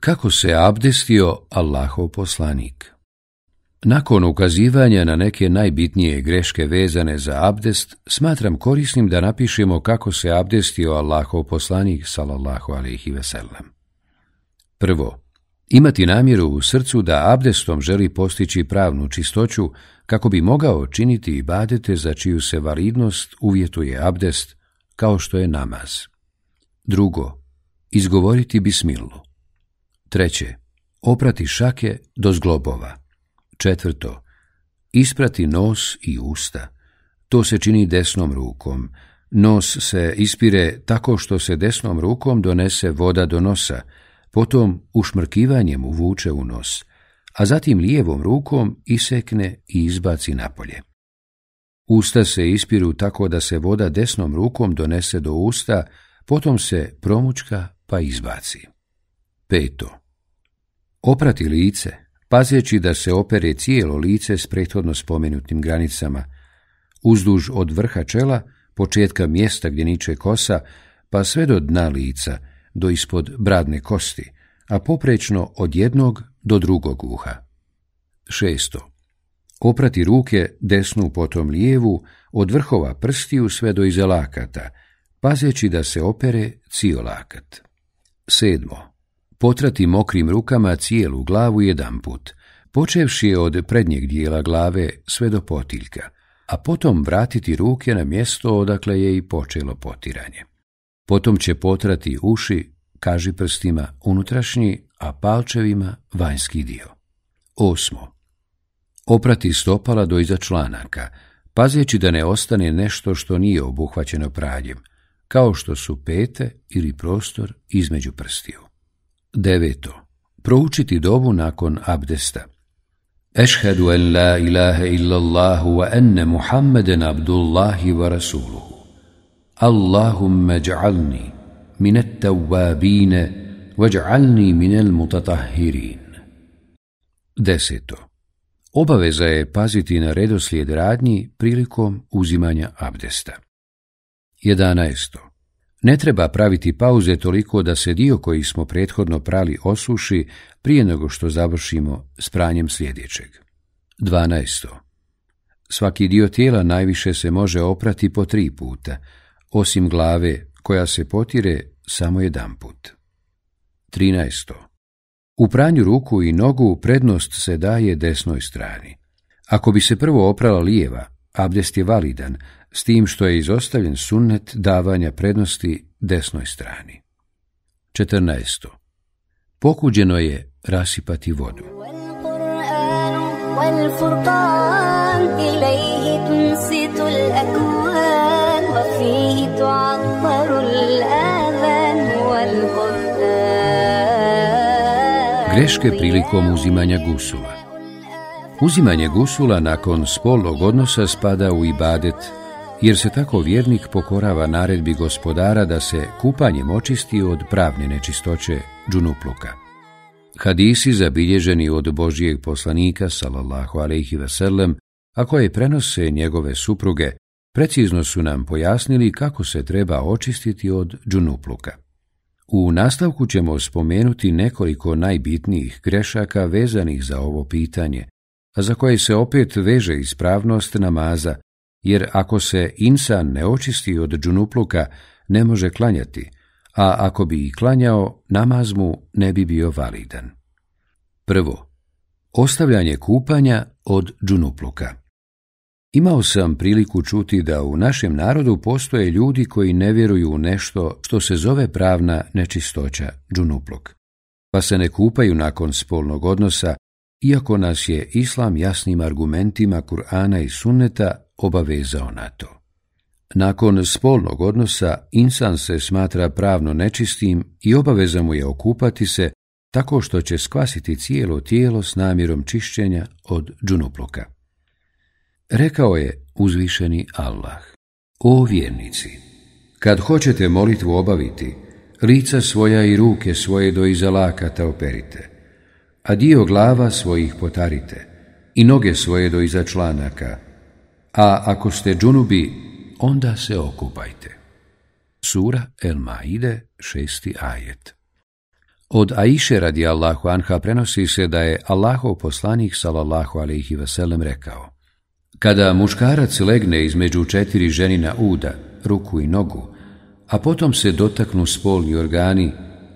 kako se abdestio Allahov poslanik. Nakon ukazivanja na neke najbitnije greške vezane za abdest, smatram korisnim da napišemo kako se abdestio Allahov poslanik, salallahu alaihi veselam. Prvo, imati namjeru u srcu da abdestom želi postići pravnu čistoću kako bi mogao činiti i badete za čiju se validnost uvjetuje abdest, kao što je namaz. Drugo, izgovoriti bismilu. Treće, oprati šake do zglobova. Četvrto, isprati nos i usta. To se čini desnom rukom. Nos se ispire tako što se desnom rukom donese voda do nosa, potom ušmrkivanjem uvuče u nos, a zatim lijevom rukom isekne i izbaci napolje. Usta se ispiru tako da se voda desnom rukom donese do usta, potom se promučka pa izbaci. Peto. Oprati lice, pazeći da se opere cijelo lice s prethodno spomenutim granicama, uzduž od vrha čela, početka mjesta gdje niče kosa, pa sve do dna lica, do ispod bradne kosti, a poprečno od jednog do drugog uha. Šesto. Oprati ruke desnu potom lijevu od vrhova prstiju sve do iza lakata, pazeći da se opere cijelakat. Sedmo potrati mokrim rukama cijelu glavu jedanput, počevši je od prednjeg dijela glave sve do potiljka, a potom vratiti ruke na mjesto odakle je i počelo potiranje. Potom će potrati uši, kaži prstima unutrašnji, a palčevima vanjski dio. Osmo. Oprati stopala do iza članaka, pazeći da ne ostane nešto što nije obuhvaćeno praljem, kao što su pete ili prostor između prstiju. Deveto. Proučiti dovu nakon abdesta. Ešhedu en la ilaha illallahu wa enne Muhammeden abdullahi wa rasuluhu. Allahumme ja'alni minet tawabine waj'alni minel mutatahirin. Deseto. Obaveza je paziti na redoslijed radnji prilikom uzimanja abdesta. Jedanaesto. Ne treba praviti pauze toliko da se dio koji smo prethodno prali osuši prije nego što završimo s pranjem sljedećeg. 12. Svaki dio tijela najviše se može oprati po tri puta, osim glave koja se potire samo jedan put. 13. U pranju ruku i nogu prednost se daje desnoj strani. Ako bi se prvo oprala lijeva, abdest je validan, s tim što je izostavljen sunnet davanja prednosti desnoj strani. 14. Pokuđeno je rasipati vodu. Greške prilikom uzimanja gusula Uzimanje gusula nakon spolnog odnosa spada u ibadet jer se tako vjernik pokorava naredbi gospodara da se kupanjem očisti od pravne nečistoće džunupluka. Hadisi zabilježeni od Božijeg poslanika, salallahu alaihi veselem, a koje prenose njegove supruge, precizno su nam pojasnili kako se treba očistiti od džunupluka. U nastavku ćemo spomenuti nekoliko najbitnijih grešaka vezanih za ovo pitanje, a za koje se opet veže ispravnost namaza, jer ako se insan ne očisti od džunupluka, ne može klanjati, a ako bi i klanjao, namaz mu ne bi bio validan. Prvo, ostavljanje kupanja od džunupluka. Imao sam priliku čuti da u našem narodu postoje ljudi koji ne vjeruju u nešto što se zove pravna nečistoća, džunupluk, pa se ne kupaju nakon spolnog odnosa, iako nas je Islam jasnim argumentima Kur'ana i Sunneta obavezao na to. Nakon spolnog odnosa insan se smatra pravno nečistim i obaveza mu je okupati se tako što će skvasiti cijelo tijelo s namjerom čišćenja od džunupluka. Rekao je uzvišeni Allah, o vjernici, kad hoćete molitvu obaviti, lica svoja i ruke svoje do iza lakata operite, a dio glava svojih potarite i noge svoje do iza članaka, a ako ste džunubi, onda se okupajte. Sura El Maide, šesti ajet. Od Aiše radi Allahu Anha prenosi se da je Allahov poslanik salallahu alaihi vaselem rekao Kada muškarac legne između četiri ženina uda, ruku i nogu, a potom se dotaknu spolni organi,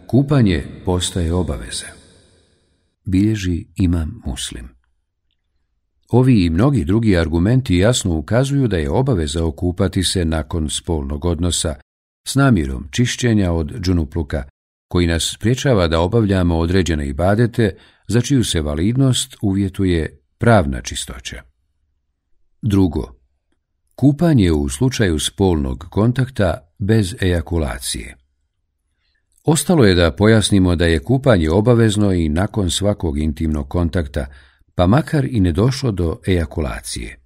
kupanje postaje obaveza. Bilježi imam muslim. Ovi i mnogi drugi argumenti jasno ukazuju da je obaveza okupati se nakon spolnog odnosa s namjerom čišćenja od džunupluka, koji nas spriječava da obavljamo određene ibadete za čiju se validnost uvjetuje pravna čistoća. Drugo, kupanje u slučaju spolnog kontakta bez ejakulacije. Ostalo je da pojasnimo da je kupanje obavezno i nakon svakog intimnog kontakta, pa makar i ne došlo do ejakulacije.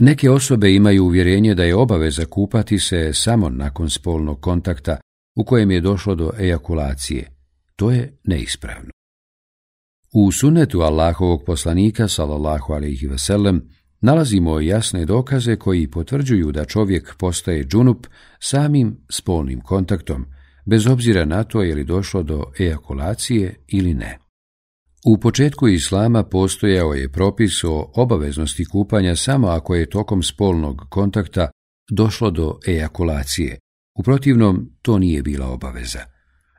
Neke osobe imaju uvjerenje da je obaveza kupati se samo nakon spolnog kontakta u kojem je došlo do ejakulacije. To je neispravno. U sunetu Allahovog poslanika, salallahu alaihi veselem, nalazimo jasne dokaze koji potvrđuju da čovjek postaje džunup samim spolnim kontaktom, bez obzira na to je li došlo do ejakulacije ili ne. U početku islama postojao je propis o obaveznosti kupanja samo ako je tokom spolnog kontakta došlo do ejakulacije. U protivnom, to nije bila obaveza.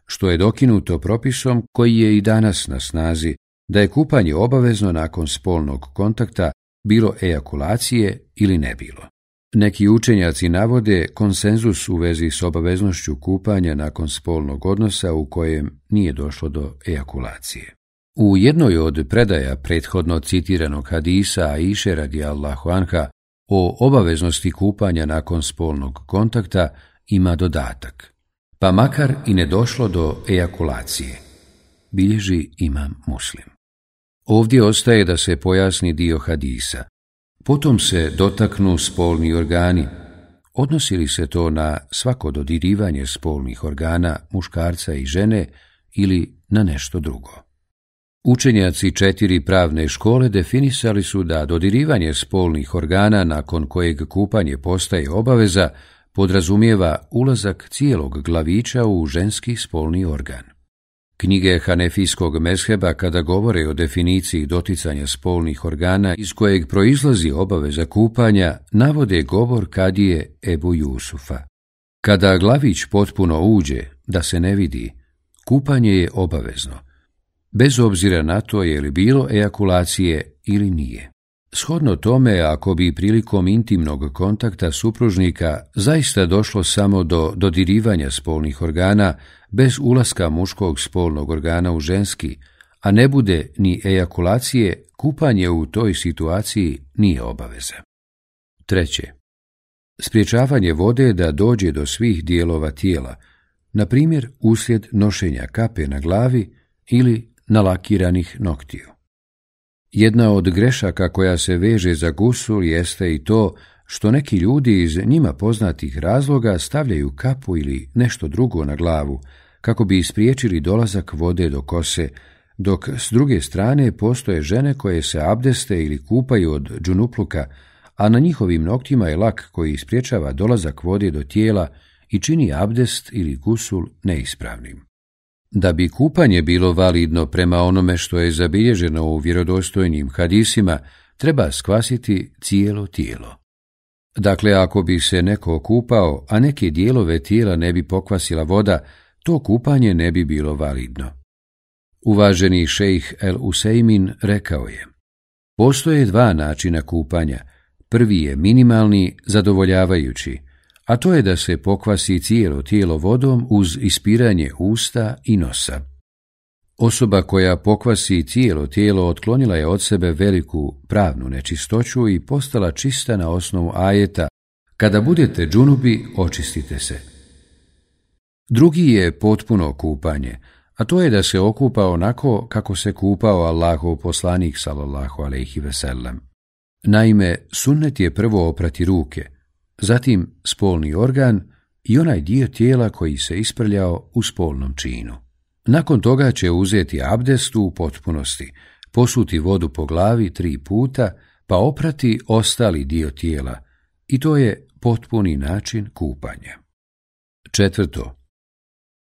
Što je dokinuto propisom koji je i danas na snazi, da je kupanje obavezno nakon spolnog kontakta bilo ejakulacije ili ne bilo. Neki učenjaci navode konsenzus u vezi s obaveznošću kupanja nakon spolnog odnosa u kojem nije došlo do ejakulacije. U jednoj od predaja prethodno citiranog hadisa Aisha radi Allahu Anha o obaveznosti kupanja nakon spolnog kontakta ima dodatak, pa makar i ne došlo do ejakulacije. Bilježi imam muslim. Ovdje ostaje da se pojasni dio hadisa. Potom se dotaknu spolni organi. Odnosi li se to na svako dodirivanje spolnih organa muškarca i žene ili na nešto drugo? Učenjaci četiri pravne škole definisali su da dodirivanje spolnih organa nakon kojeg kupanje postaje obaveza podrazumijeva ulazak cijelog glavića u ženski spolni organ. Knjige Hanefijskog mesheba kada govore o definiciji doticanja spolnih organa iz kojeg proizlazi obaveza kupanja, navode govor kadije Ebu Jusufa. Kada glavić potpuno uđe, da se ne vidi, kupanje je obavezno, bez obzira na to je li bilo ejakulacije ili nije. Shodno tome, ako bi prilikom intimnog kontakta supružnika zaista došlo samo do dodirivanja spolnih organa bez ulaska muškog spolnog organa u ženski, a ne bude ni ejakulacije, kupanje u toj situaciji nije obaveza. Treće. Spriječavanje vode da dođe do svih dijelova tijela, na primjer uslijed nošenja kape na glavi ili nalakiranih noktiju. Jedna od grešaka koja se veže za gusul jeste i to što neki ljudi iz njima poznatih razloga stavljaju kapu ili nešto drugo na glavu, kako bi ispriječili dolazak vode do kose, dok s druge strane postoje žene koje se abdeste ili kupaju od džunupluka, a na njihovim noktima je lak koji ispriječava dolazak vode do tijela i čini abdest ili gusul neispravnim. Da bi kupanje bilo validno prema onome što je zabilježeno u vjerodostojnim hadisima, treba skvasiti cijelo tijelo. Dakle, ako bi se neko kupao, a neke dijelove tijela ne bi pokvasila voda, to kupanje ne bi bilo validno. Uvaženi šejh El Useimin rekao je, postoje dva načina kupanja. Prvi je minimalni, zadovoljavajući, a to je da se pokvasi cijelo tijelo vodom uz ispiranje usta i nosa. Osoba koja pokvasi cijelo tijelo otklonila je od sebe veliku pravnu nečistoću i postala čista na osnovu ajeta Kada budete džunubi, očistite se. Drugi je potpuno kupanje, a to je da se okupa onako kako se kupao Allahov poslanik sallallahu alejhi ve sellem. Naime, sunnet je prvo oprati ruke, zatim spolni organ i onaj dio tijela koji se isprljao u spolnom činu. Nakon toga će uzeti abdestu u potpunosti, posuti vodu po glavi tri puta, pa oprati ostali dio tijela, i to je potpuni način kupanja. Četvrto.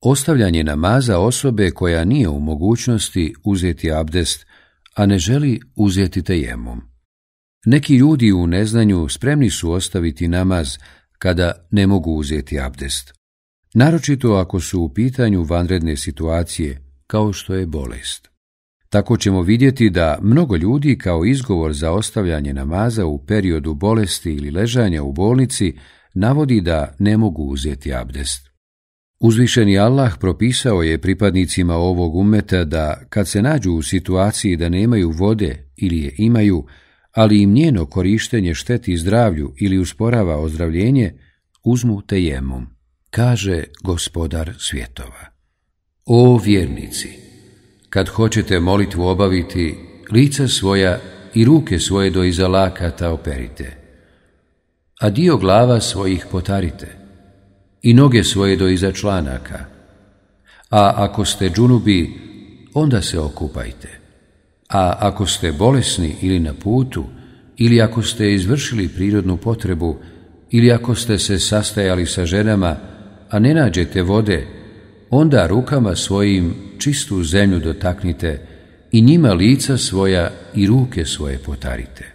Ostavljanje namaza osobe koja nije u mogućnosti uzeti abdest, a ne želi uzeti tejemom. Neki ljudi u neznanju spremni su ostaviti namaz kada ne mogu uzeti abdest. Naročito ako su u pitanju vanredne situacije, kao što je bolest. Tako ćemo vidjeti da mnogo ljudi kao izgovor za ostavljanje namaza u periodu bolesti ili ležanja u bolnici navodi da ne mogu uzeti abdest. Uzvišeni Allah propisao je pripadnicima ovog umeta da kad se nađu u situaciji da nemaju vode ili je imaju, ali im njeno korištenje šteti zdravlju ili usporava ozdravljenje, uzmu tejemom, kaže gospodar svjetova. O vjernici, kad hoćete molitvu obaviti, lica svoja i ruke svoje do iza lakata operite, a dio glava svojih potarite i noge svoje do iza članaka, a ako ste džunubi, onda se okupajte a ako ste bolesni ili na putu, ili ako ste izvršili prirodnu potrebu, ili ako ste se sastajali sa ženama, a ne nađete vode, onda rukama svojim čistu zemlju dotaknite i njima lica svoja i ruke svoje potarite.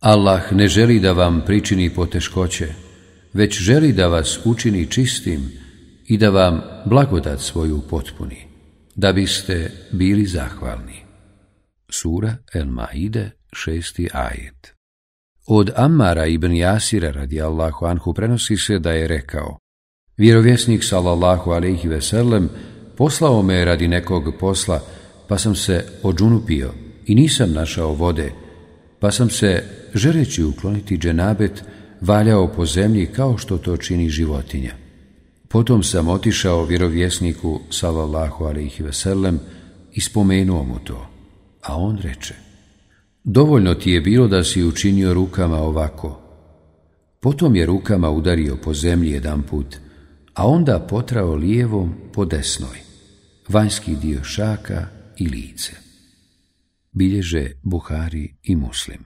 Allah ne želi da vam pričini poteškoće, već želi da vas učini čistim i da vam blagodat svoju potpuni, da biste bili zahvalni sura El Maide, šesti ajet. Od Amara ibn Jasira radi Allahu anhu prenosi se da je rekao Vjerovjesnik sallallahu alaihi veselem poslao me radi nekog posla, pa sam se ođunupio i nisam našao vode, pa sam se, žereći ukloniti dženabet, valjao po zemlji kao što to čini životinja. Potom sam otišao vjerovjesniku, sallallahu alaihi veselem, i spomenuo mu to. A on reče, dovoljno ti je bilo da si učinio rukama ovako. Potom je rukama udario po zemlji jedan put, a onda potrao lijevom po desnoj, vanjski dio šaka i lice. Bilježe Buhari i Muslim.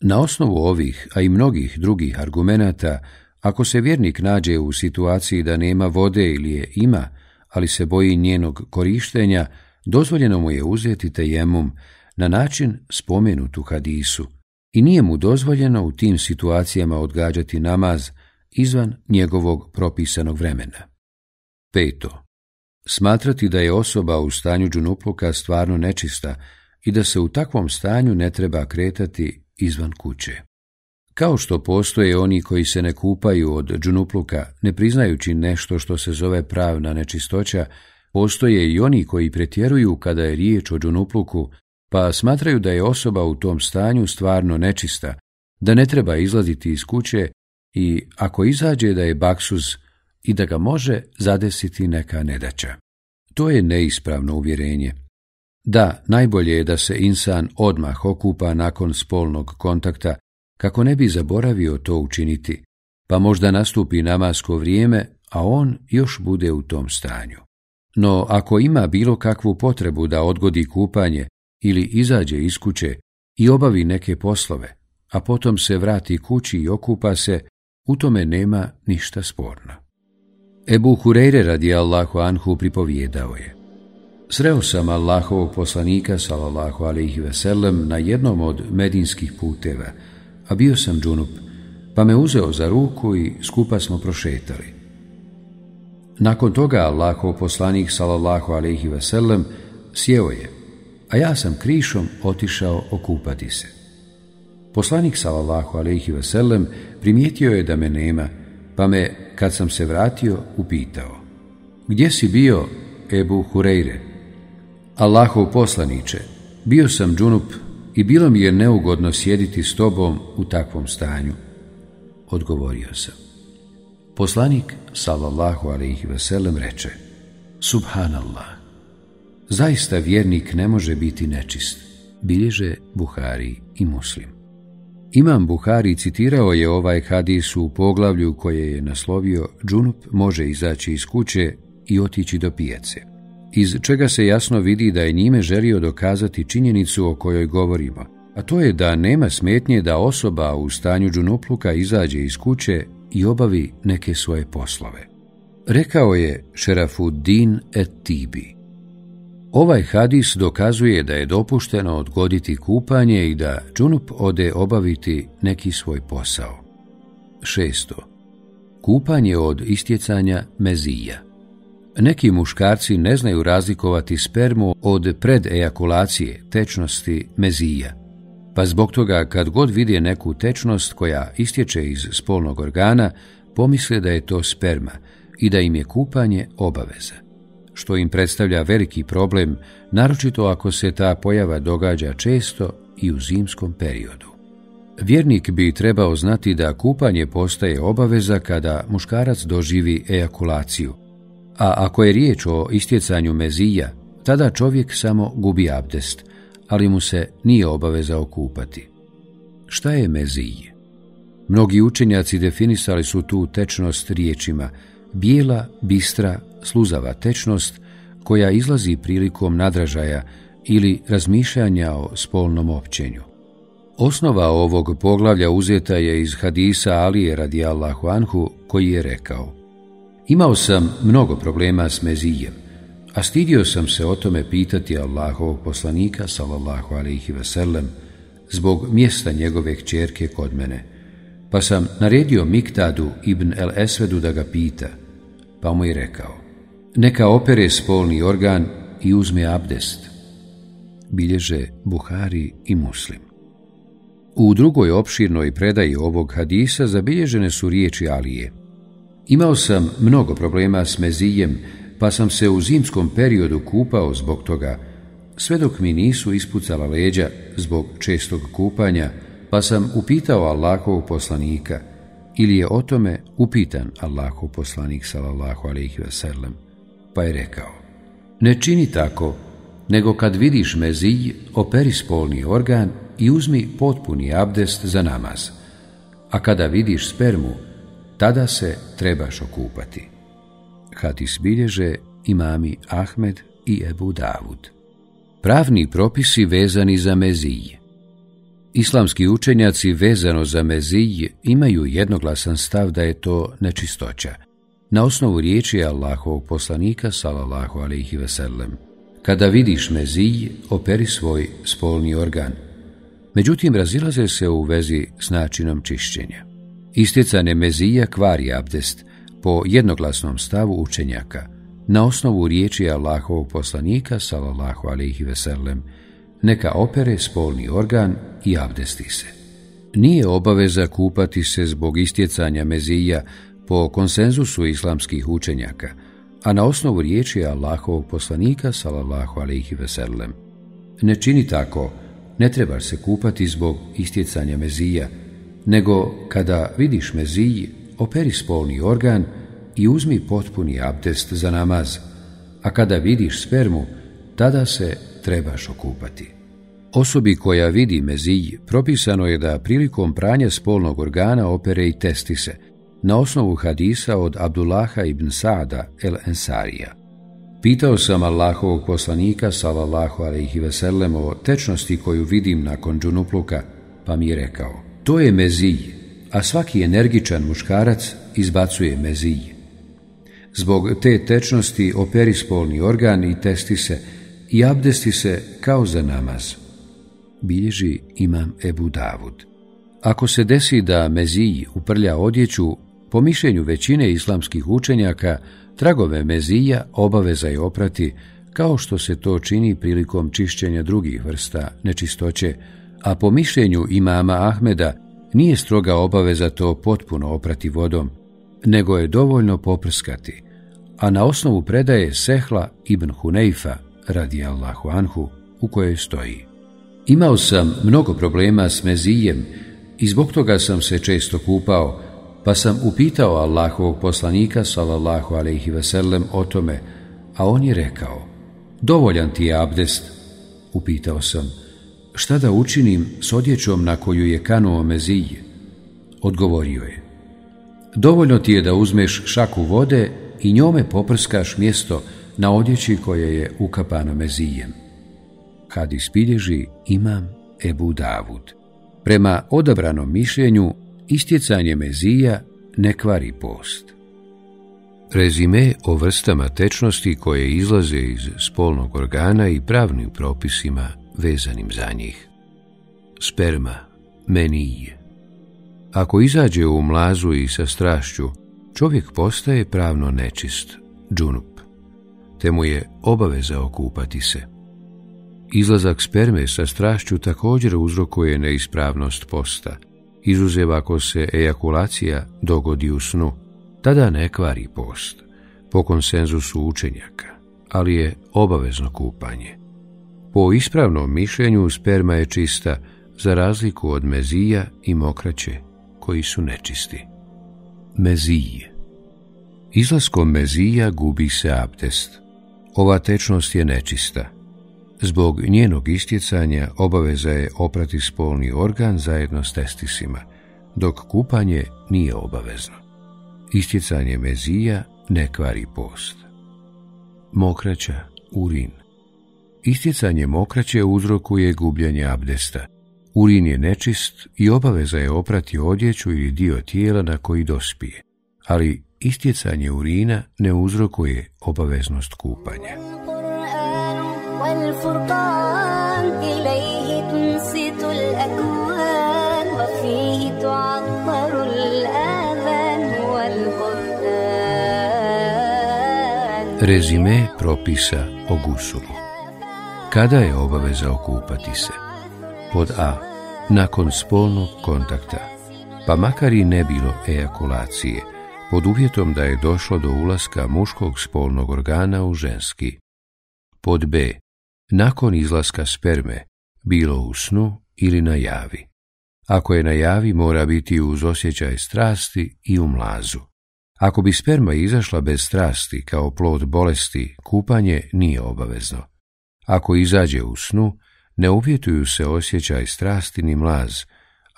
Na osnovu ovih, a i mnogih drugih argumenata, ako se vjernik nađe u situaciji da nema vode ili je ima, ali se boji njenog korištenja, dozvoljeno mu je uzeti tejemum na način spomenutu u hadisu i nije mu dozvoljeno u tim situacijama odgađati namaz izvan njegovog propisanog vremena. Peto. Smatrati da je osoba u stanju džunupluka stvarno nečista i da se u takvom stanju ne treba kretati izvan kuće. Kao što postoje oni koji se ne kupaju od džunupluka, ne priznajući nešto što se zove pravna nečistoća, Postoje i oni koji pretjeruju kada je riječ o džunupluku, pa smatraju da je osoba u tom stanju stvarno nečista, da ne treba izlaziti iz kuće i ako izađe da je baksuz i da ga može zadesiti neka nedaća. To je neispravno uvjerenje. Da, najbolje je da se insan odmah okupa nakon spolnog kontakta, kako ne bi zaboravio to učiniti, pa možda nastupi namasko vrijeme, a on još bude u tom stanju. No ako ima bilo kakvu potrebu da odgodi kupanje ili izađe iz kuće i obavi neke poslove, a potom se vrati kući i okupa se, u tome nema ništa sporno. Ebu Hureyre radi Allahu Anhu pripovijedao je. Sreo sam Allahovog poslanika, salallahu alaihi veselem, na jednom od medinskih puteva, a bio sam džunup, pa me uzeo za ruku i skupa smo prošetali. Nakon toga Allahov poslanik sallallahu ve sellem sjeo je, a ja sam krišom otišao okupati se. Poslanik sallallahu ve sellem primijetio je da me nema, pa me, kad sam se vratio, upitao. Gdje si bio, Ebu Hureyre? Allahov poslaniče, bio sam džunup i bilo mi je neugodno sjediti s tobom u takvom stanju. Odgovorio sam. Poslanik, sallallahu alaihi veselem, reče Subhanallah, zaista vjernik ne može biti nečist, bilježe Buhari i Muslim. Imam Buhari citirao je ovaj hadis u poglavlju koje je naslovio Džunup može izaći iz kuće i otići do pijace, iz čega se jasno vidi da je njime želio dokazati činjenicu o kojoj govorimo, a to je da nema smetnje da osoba u stanju džunupluka izađe iz kuće i obavi neke svoje poslove. Rekao je Šerafuddin et Tibi. Ovaj hadis dokazuje da je dopušteno odgoditi kupanje i da Čunup ode obaviti neki svoj posao. Šesto. Kupanje od istjecanja mezija. Neki muškarci ne znaju razlikovati spermu od predejakulacije, tečnosti, mezija pa zbog toga kad god vidje neku tečnost koja istječe iz spolnog organa, pomisle da je to sperma i da im je kupanje obaveza, što im predstavlja veliki problem, naročito ako se ta pojava događa često i u zimskom periodu. Vjernik bi trebao znati da kupanje postaje obaveza kada muškarac doživi ejakulaciju, a ako je riječ o istjecanju mezija, tada čovjek samo gubi abdest, ali mu se nije obaveza okupati. Šta je mezij? Mnogi učenjaci definisali su tu tečnost riječima bijela, bistra, sluzava tečnost koja izlazi prilikom nadražaja ili razmišljanja o spolnom općenju. Osnova ovog poglavlja uzeta je iz hadisa Alije radi Allahu Anhu koji je rekao Imao sam mnogo problema s mezijem a stidio sam se o tome pitati Allahovog poslanika, salallahu alaihi veselem, zbog mjesta njegove kćerke kod mene, pa sam naredio Miktadu ibn el Esvedu da ga pita, pa mu je rekao, neka opere spolni organ i uzme abdest. Bilježe Buhari i Muslim. U drugoj opširnoj predaji ovog hadisa zabilježene su riječi Alije. Imao sam mnogo problema s mezijem, pa sam se u zimskom periodu kupao zbog toga, sve dok mi nisu ispucala leđa zbog čestog kupanja, pa sam upitao Allahov poslanika, ili je o tome upitan Allahov poslanik sallallahu alaihi pa je rekao, ne čini tako, nego kad vidiš mezij, operi spolni organ i uzmi potpuni abdest za namaz, a kada vidiš spermu, tada se trebaš okupati hadis bilježe imami Ahmed i Ebu Davud. Pravni propisi vezani za mezij. Islamski učenjaci vezano za mezij imaju jednoglasan stav da je to nečistoća. Na osnovu riječi Allahovog poslanika, salallahu alaihi veselem, kada vidiš mezij, operi svoj spolni organ. Međutim, razilaze se u vezi s načinom čišćenja. Istjecane mezija kvari abdest, po jednoglasnom stavu učenjaka, na osnovu riječi Allahovog poslanika, salallahu alihi veselem, neka opere spolni organ i abdesti se. Nije obaveza kupati se zbog istjecanja mezija po konsenzusu islamskih učenjaka, a na osnovu riječi Allahovog poslanika, salallahu alihi veselem. Ne čini tako, ne trebaš se kupati zbog istjecanja mezija, nego kada vidiš meziji, operi spolni organ i uzmi potpuni abdest za namaz, a kada vidiš spermu, tada se trebaš okupati. Osobi koja vidi mezij propisano je da prilikom pranja spolnog organa opere i testise, na osnovu hadisa od Abdullaha ibn Sada el Ensarija. Pitao sam Allahovog poslanika, salallahu alaihi veselem, o tečnosti koju vidim nakon džunupluka, pa mi je rekao, to je mezij, a svaki energičan muškarac izbacuje mezij. Zbog te tečnosti operi spolni organ i testi se i abdesti se kao za namaz. Bilježi imam Ebu Davud. Ako se desi da mezij uprlja odjeću, po mišljenju većine islamskih učenjaka, tragove mezija obaveza je oprati, kao što se to čini prilikom čišćenja drugih vrsta nečistoće, a po mišljenju imama Ahmeda nije stroga obaveza to potpuno oprati vodom, nego je dovoljno poprskati, a na osnovu predaje Sehla ibn Huneifa, radi Allahu Anhu, u kojoj stoji. Imao sam mnogo problema s mezijem i zbog toga sam se često kupao, pa sam upitao Allahovog poslanika, sallallahu alaihi veselem, o tome, a on je rekao, dovoljan ti je abdest. Upitao sam, šta da učinim s odjećom na koju je kanuo Mezij? Odgovorio je, dovoljno ti je da uzmeš šaku vode i njome poprskaš mjesto na odjeći koje je ukapano Mezijem. Kad ispilježi, imam Ebu Davud. Prema odabranom mišljenju, istjecanje Mezija ne kvari post. Rezime o vrstama tečnosti koje izlaze iz spolnog organa i pravnim propisima vezanim za njih. Sperma, menij. Ako izađe u mlazu i sa strašću, čovjek postaje pravno nečist, džunup, te mu je obaveza okupati se. Izlazak sperme sa strašću također uzrokuje neispravnost posta, izuzev ako se ejakulacija dogodi u snu, tada ne kvari post, po konsenzusu učenjaka, ali je obavezno kupanje. Po ispravnom mišljenju sperma je čista, za razliku od mezija i mokraće, koji su nečisti. Mezije Izlaskom mezija gubi se abdest. Ova tečnost je nečista. Zbog njenog istjecanja obaveza je oprati spolni organ zajedno s testisima, dok kupanje nije obavezno. Istjecanje mezija ne kvari post. Mokraća, urin, Istjecanje mokraće uzrokuje gubljenje abdesta. Urin je nečist i obaveza je oprati odjeću ili dio tijela na koji dospije, ali istjecanje urina ne uzrokuje obaveznost kupanja. Rezime propisa o gusulu kada je obaveza okupati se? Pod A. Nakon spolnog kontakta, pa makar i ne bilo ejakulacije, pod uvjetom da je došlo do ulaska muškog spolnog organa u ženski. Pod B. Nakon izlaska sperme, bilo u snu ili na javi. Ako je na javi, mora biti uz osjećaj strasti i u mlazu. Ako bi sperma izašla bez strasti kao plod bolesti, kupanje nije obavezno. Ako izađe u snu, ne uvjetuju se osjećaj strasti ni mlaz,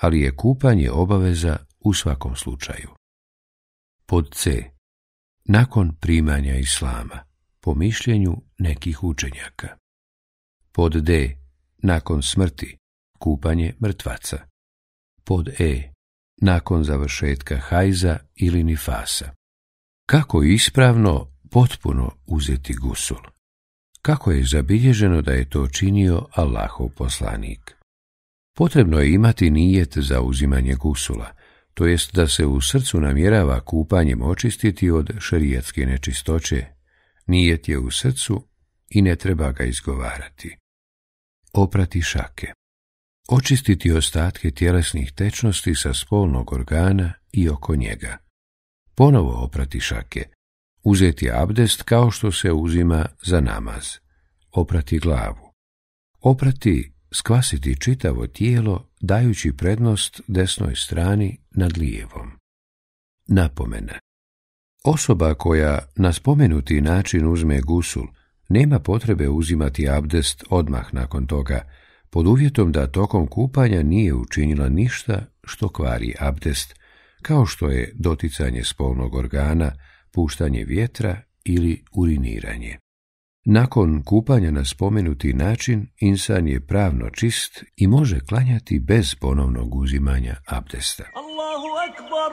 ali je kupanje obaveza u svakom slučaju. Pod C. Nakon primanja islama, po mišljenju nekih učenjaka. Pod D. Nakon smrti, kupanje mrtvaca. Pod E. Nakon završetka hajza ili nifasa. Kako ispravno potpuno uzeti gusul? kako je zabilježeno da je to činio Allahov poslanik. Potrebno je imati nijet za uzimanje gusula, to jest da se u srcu namjerava kupanjem očistiti od šerijatske nečistoće. Nijet je u srcu i ne treba ga izgovarati. Oprati šake. Očistiti ostatke tjelesnih tečnosti sa spolnog organa i oko njega. Ponovo oprati šake, uzeti abdest kao što se uzima za namaz, oprati glavu. Oprati, skvasiti čitavo tijelo, dajući prednost desnoj strani nad lijevom. Napomena. Osoba koja na spomenuti način uzme gusul, nema potrebe uzimati abdest odmah nakon toga, pod uvjetom da tokom kupanja nije učinila ništa što kvari abdest, kao što je doticanje spolnog organa, puštanje vjetra ili uriniranje. Nakon kupanja na spomenuti način, insan je pravno čist i može klanjati bez ponovnog uzimanja abdesta. Allahu akbar!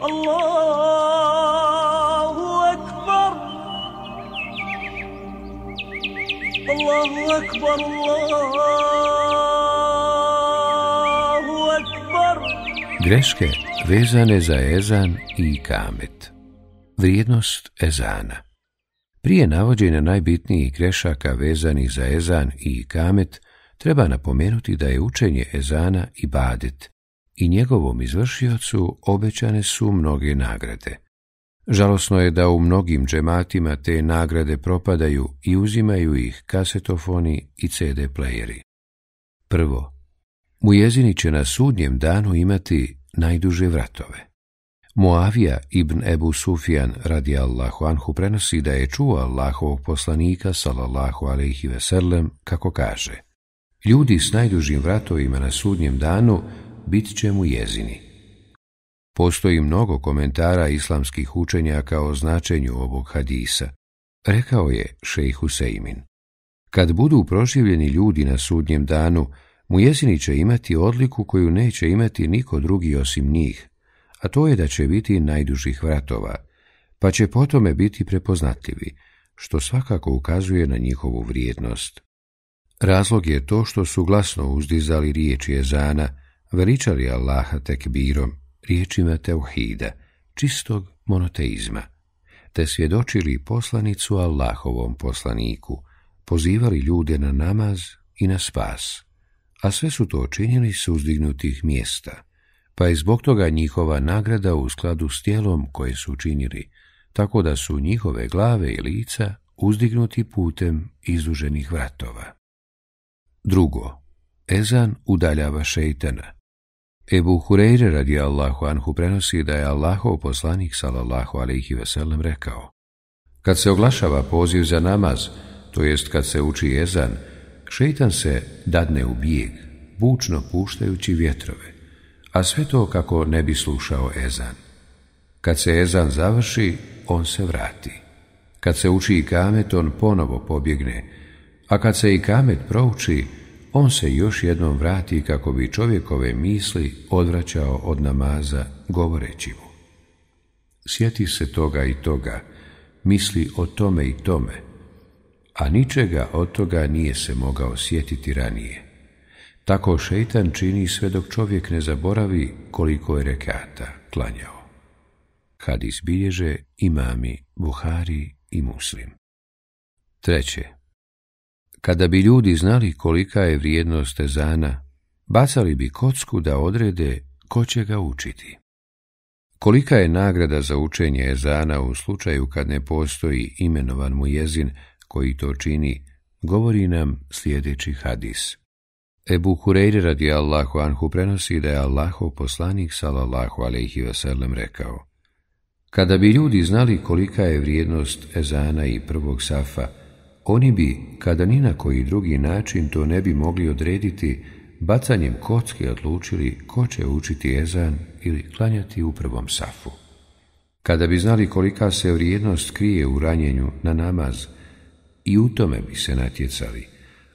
Allahu akbar! Allahu akbar! Allahu Greške vezane za ezan i kamet. Vrijednost ezana Prije navođenja najbitnijih grešaka vezanih za ezan i kamet, treba napomenuti da je učenje ezana i badet i njegovom izvršiocu obećane su mnoge nagrade. Žalosno je da u mnogim džematima te nagrade propadaju i uzimaju ih kasetofoni i CD playeri. Prvo, Mujezini će na sudnjem danu imati najduže vratove. Muavija ibn Ebu Sufjan radi Allahu anhu prenosi da je čuo Allahovog poslanika sallallahu alaihi veselem kako kaže Ljudi s najdužim vratovima na sudnjem danu bit će mu jezini. Postoji mnogo komentara islamskih učenjaka o značenju ovog hadisa. Rekao je šejh Husejmin. Kad budu proživljeni ljudi na sudnjem danu, Mujezini će imati odliku koju neće imati niko drugi osim njih, a to je da će biti najdužih vratova, pa će potome biti prepoznatljivi, što svakako ukazuje na njihovu vrijednost. Razlog je to što su glasno uzdizali riječi Ezana, veličali Allaha tekbirom, riječima teuhida, čistog monoteizma, te svjedočili poslanicu Allahovom poslaniku, pozivali ljude na namaz i na spas a sve su to činili s uzdignutih mjesta, pa je zbog toga njihova nagrada u skladu s tijelom koje su učinili, tako da su njihove glave i lica uzdignuti putem izuženih vratova. Drugo, Ezan udaljava šeitana. Ebu Hureyre radi Allahu anhu prenosi da je Allahov poslanik sallallahu alaihi veselem rekao Kad se oglašava poziv za namaz, to jest kad se uči Ezan, Šeitan se dadne u bijeg, bučno puštajući vjetrove, a sve to kako ne bi slušao Ezan. Kad se Ezan završi, on se vrati. Kad se uči i kamet, on ponovo pobjegne, a kad se i kamet prouči, on se još jednom vrati kako bi čovjekove misli odvraćao od namaza govoreći mu. Sjeti se toga i toga, misli o tome i tome, a ničega od toga nije se mogao sjetiti ranije. Tako šeitan čini sve dok čovjek ne zaboravi koliko je rekata klanjao. Hadis bilježe imami Buhari i Muslim. Treće. Kada bi ljudi znali kolika je vrijednost Ezana, bacali bi kocku da odrede ko će ga učiti. Kolika je nagrada za učenje ezana u slučaju kad ne postoji imenovan mu jezin, koji to čini, govori nam sljedeći hadis. Ebu Hureyre radi Allahu anhu prenosi da je Allahov poslanik salallahu alaihi wasallam rekao Kada bi ljudi znali kolika je vrijednost ezana i prvog safa, oni bi, kada ni na koji drugi način to ne bi mogli odrediti, bacanjem kocki odlučili ko će učiti ezan ili klanjati u prvom safu. Kada bi znali kolika se vrijednost krije u ranjenju na namaz, i u tome bi se natjecali,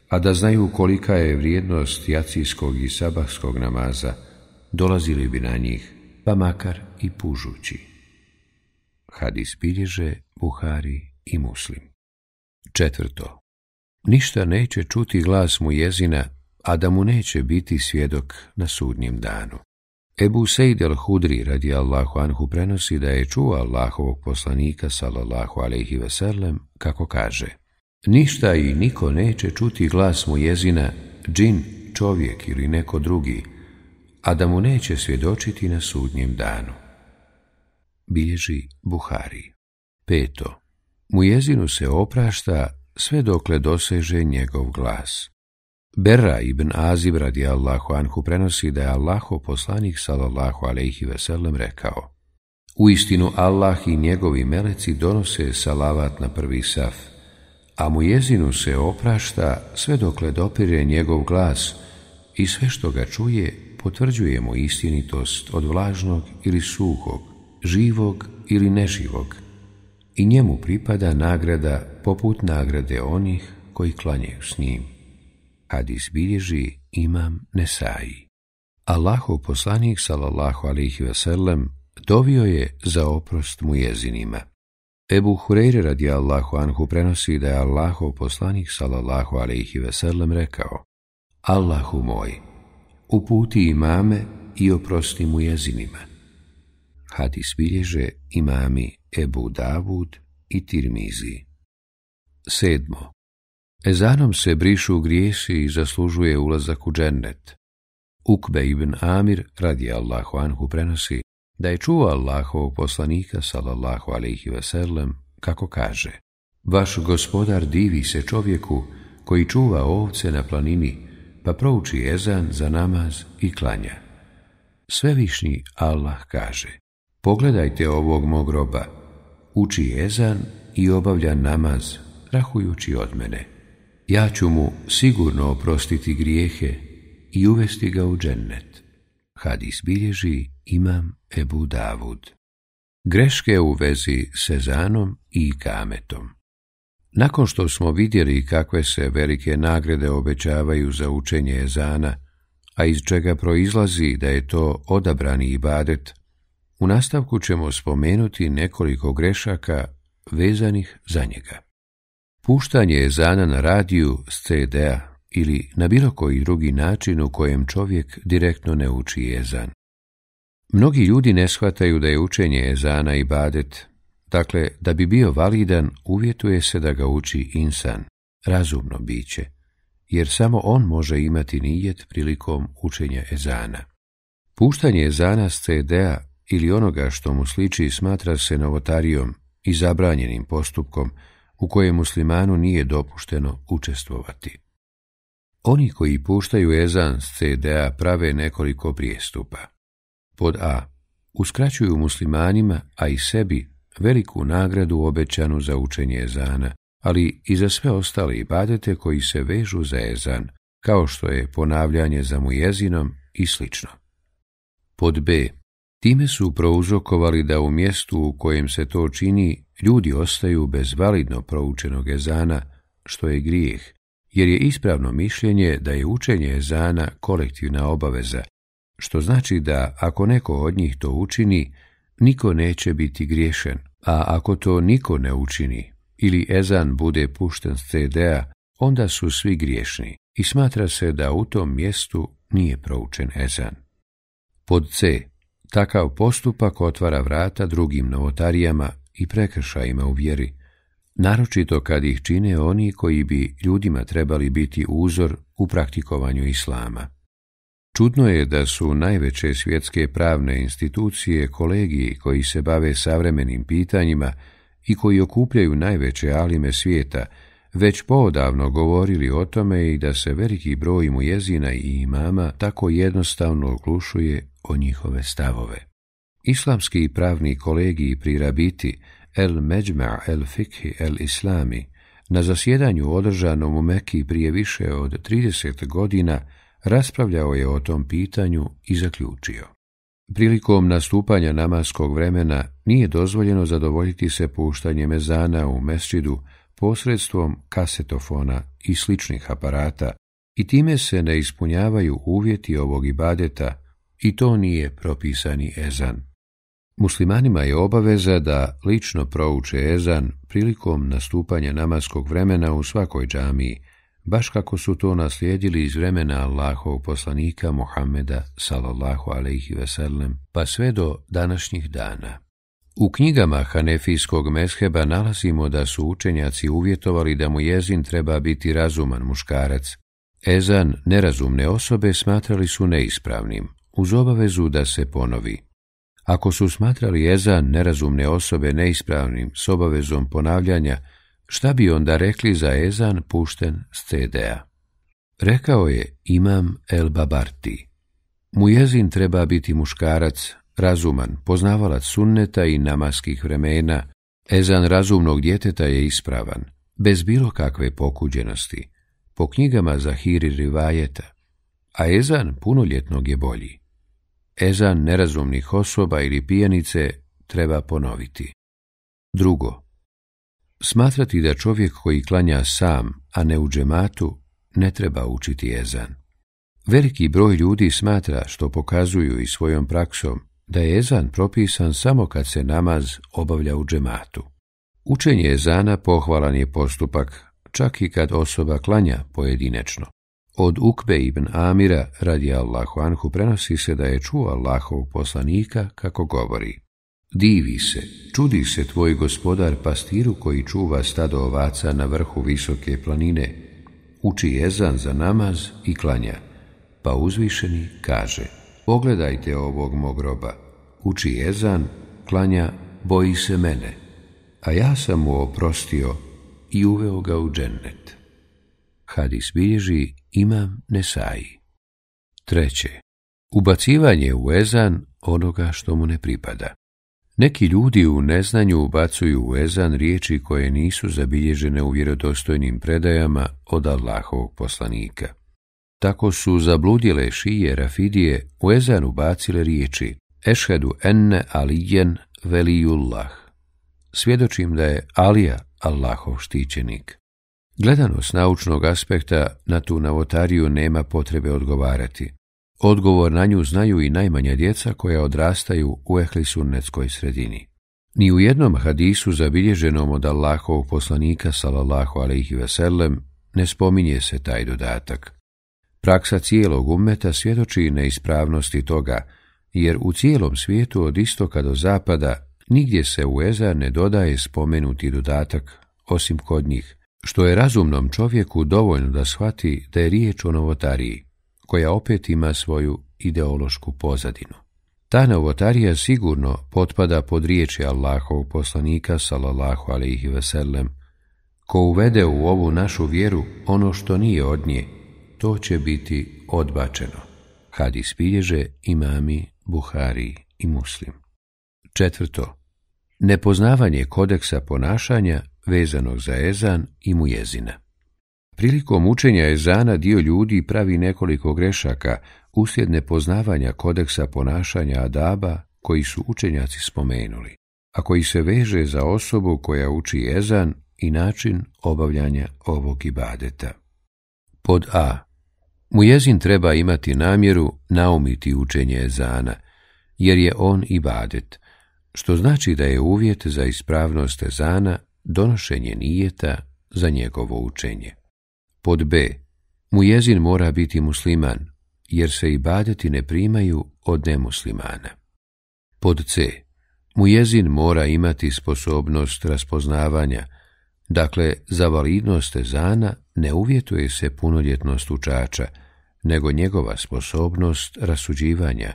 a da znaju kolika je vrijednost jacijskog i sabahskog namaza, dolazili bi na njih, pa makar i pužući. Hadis bilježe Buhari i Muslim. Četvrto. Ništa neće čuti glas mu jezina, a da mu neće biti svjedok na sudnjem danu. Ebu Sejd hudri radi Allahu anhu prenosi da je čuo Allahovog poslanika sallallahu alaihi veselem kako kaže – Ništa i niko neće čuti glas mu jezina, džin, čovjek ili neko drugi, a da mu neće svjedočiti na sudnjem danu. Bilježi Buhari. Peto. Mu jezinu se oprašta sve dokle doseže njegov glas. Berra ibn Azib radi Allahu anhu prenosi da je Allaho poslanik sallallahu alaihi veselem rekao U istinu Allah i njegovi meleci donose salavat na prvi saf, a mu jezinu se oprašta sve dokle dopire njegov glas i sve što ga čuje potvrđuje mu istinitost od vlažnog ili suhog, živog ili neživog i njemu pripada nagrada poput nagrade onih koji klanjaju s njim. Hadis bilježi imam Nesaji. Allahov poslanik sallallahu alihi veselem dovio je za oprost mu jezinima. Ebu Hureyre radijallahu anhu prenosi da je Allahov poslanik sallallahu alaihi veselem rekao Allahu moj, uputi imame i oprosti mu jezinima. Hadis bilježe imami Ebu Davud i Tirmizi. Sedmo. Ezanom se brišu grijesi i zaslužuje ulazak u džennet. Ukbe ibn Amir radijallahu anhu prenosi da je čuo Allahovog poslanika, salallahu alaihi veselem, kako kaže Vaš gospodar divi se čovjeku koji čuva ovce na planini, pa prouči ezan za namaz i klanja. Svevišnji Allah kaže Pogledajte ovog mog roba, uči ezan i obavlja namaz, rahujući od mene. Ja ću mu sigurno oprostiti grijehe i uvesti ga u džennet. Hadis bilježi imam Ebu Davud. Greške u vezi Zanom i Kametom Nakon što smo vidjeli kakve se velike nagrade obećavaju za učenje Ezana, a iz čega proizlazi da je to odabrani badet, u nastavku ćemo spomenuti nekoliko grešaka vezanih za njega. Puštanje Ezana na radiju s CD-a ili na bilo koji drugi način u kojem čovjek direktno ne uči jezan. Mnogi ljudi ne shvataju da je učenje jezana i badet, dakle da bi bio validan uvjetuje se da ga uči insan, razumno biće, jer samo on može imati nijet prilikom učenja ezana. Puštanje ezana s CD-a ili onoga što mu sliči smatra se novotarijom i zabranjenim postupkom u kojem muslimanu nije dopušteno učestvovati. Oni koji puštaju ezan s CDA prave nekoliko prijestupa. Pod A. Uskraćuju muslimanima, a i sebi, veliku nagradu obećanu za učenje ezana, ali i za sve ostale ibadete koji se vežu za ezan, kao što je ponavljanje za mujezinom i slično. Pod B. Time su prouzrokovali da u mjestu u kojem se to čini ljudi ostaju bez validno proučenog ezana, što je grijeh, jer je ispravno mišljenje da je učenje ezana kolektivna obaveza, što znači da ako neko od njih to učini, niko neće biti griješen, a ako to niko ne učini ili ezan bude pušten s CD-a, onda su svi griješni i smatra se da u tom mjestu nije proučen ezan. Pod C. Takav postupak otvara vrata drugim novotarijama i prekršajima u vjeri, naročito kad ih čine oni koji bi ljudima trebali biti uzor u praktikovanju islama. Čudno je da su najveće svjetske pravne institucije kolegiji koji se bave savremenim pitanjima i koji okupljaju najveće alime svijeta, već poodavno govorili o tome i da se veliki broj mujezina i imama tako jednostavno oglušuje o njihove stavove. Islamski pravni kolegiji pri Rabiti El Međma El Fikhi El Islami na zasjedanju održanom u Mekiji prije više od 30 godina raspravljao je o tom pitanju i zaključio. Prilikom nastupanja namaskog vremena nije dozvoljeno zadovoljiti se puštanjem mezana u mesčidu posredstvom kasetofona i sličnih aparata i time se ne ispunjavaju uvjeti ovog ibadeta i to nije propisani ezan. Muslimanima je obaveza da lično prouče ezan prilikom nastupanja namaskog vremena u svakoj džamiji, baš kako su to naslijedili iz vremena Allahov poslanika Muhammeda sallallahu alaihi sellem, pa sve do današnjih dana. U knjigama Hanefijskog mesheba nalazimo da su učenjaci uvjetovali da mu jezin treba biti razuman muškarac. Ezan nerazumne osobe smatrali su neispravnim, uz obavezu da se ponovi. Ako su smatrali ezan nerazumne osobe neispravnim s obavezom ponavljanja, šta bi onda rekli za ezan pušten s CD-a? Rekao je Imam El Babarti. jezin treba biti muškarac, razuman, poznavalac sunneta i namaskih vremena. Ezan razumnog djeteta je ispravan, bez bilo kakve pokuđenosti, po knjigama Zahiri Rivajeta, a ezan punoljetnog je bolji eza nerazumnih osoba ili pijanice treba ponoviti. Drugo, smatrati da čovjek koji klanja sam, a ne u džematu, ne treba učiti ezan. Veliki broj ljudi smatra, što pokazuju i svojom praksom, da je ezan propisan samo kad se namaz obavlja u džematu. Učenje ezana pohvalan je postupak, čak i kad osoba klanja pojedinačno. Od Ukbe ibn Amira radi Allahu Anhu prenosi se da je čuo Allahov poslanika kako govori. Divi se, čudi se tvoj gospodar pastiru koji čuva stado ovaca na vrhu visoke planine, uči jezan za namaz i klanja, pa uzvišeni kaže Pogledajte ovog mog roba, uči jezan, klanja, boji se mene, a ja sam mu oprostio i uveo ga u džennet. Hadis bilježi imam Nesaji. Treće. Ubacivanje u ezan onoga što mu ne pripada. Neki ljudi u neznanju ubacuju u ezan riječi koje nisu zabilježene u vjerodostojnim predajama od Allahovog poslanika. Tako su zabludjele šije Rafidije u ezan ubacile riječi Ešhedu enne alijen velijullah. Svjedočim da je Alija Allahov štićenik. Gledano s naučnog aspekta na tu navotariju nema potrebe odgovarati. Odgovor na nju znaju i najmanja djeca koja odrastaju u ehlisunetskoj sredini. Ni u jednom hadisu zabilježenom od Allahovog poslanika salallahu alaihi veselem ne spominje se taj dodatak. Praksa cijelog umeta svjedoči neispravnosti toga, jer u cijelom svijetu od istoka do zapada nigdje se u Eza ne dodaje spomenuti dodatak, osim kod njih, što je razumnom čovjeku dovoljno da shvati da je riječ o novotariji, koja opet ima svoju ideološku pozadinu. Ta novotarija sigurno potpada pod riječi Allahov poslanika, salallahu alaihi veselem, ko uvede u ovu našu vjeru ono što nije od nje, to će biti odbačeno. kad bilježe imami, buhari i muslim. Četvrto, nepoznavanje kodeksa ponašanja vezanog za ezan i mujezina. Prilikom učenja ezana dio ljudi pravi nekoliko grešaka uslijed nepoznavanja kodeksa ponašanja adaba koji su učenjaci spomenuli, a koji se veže za osobu koja uči ezan i način obavljanja ovog ibadeta. Pod A. Mujezin treba imati namjeru naumiti učenje ezana, jer je on ibadet, što znači da je uvjet za ispravnost ezana donošenje nijeta za njegovo učenje. Pod b. Mujezin mora biti musliman, jer se i badeti ne primaju od nemuslimana. Pod c. Mujezin mora imati sposobnost raspoznavanja, dakle za validnost ezana ne uvjetuje se punoljetnost učača, nego njegova sposobnost rasuđivanja,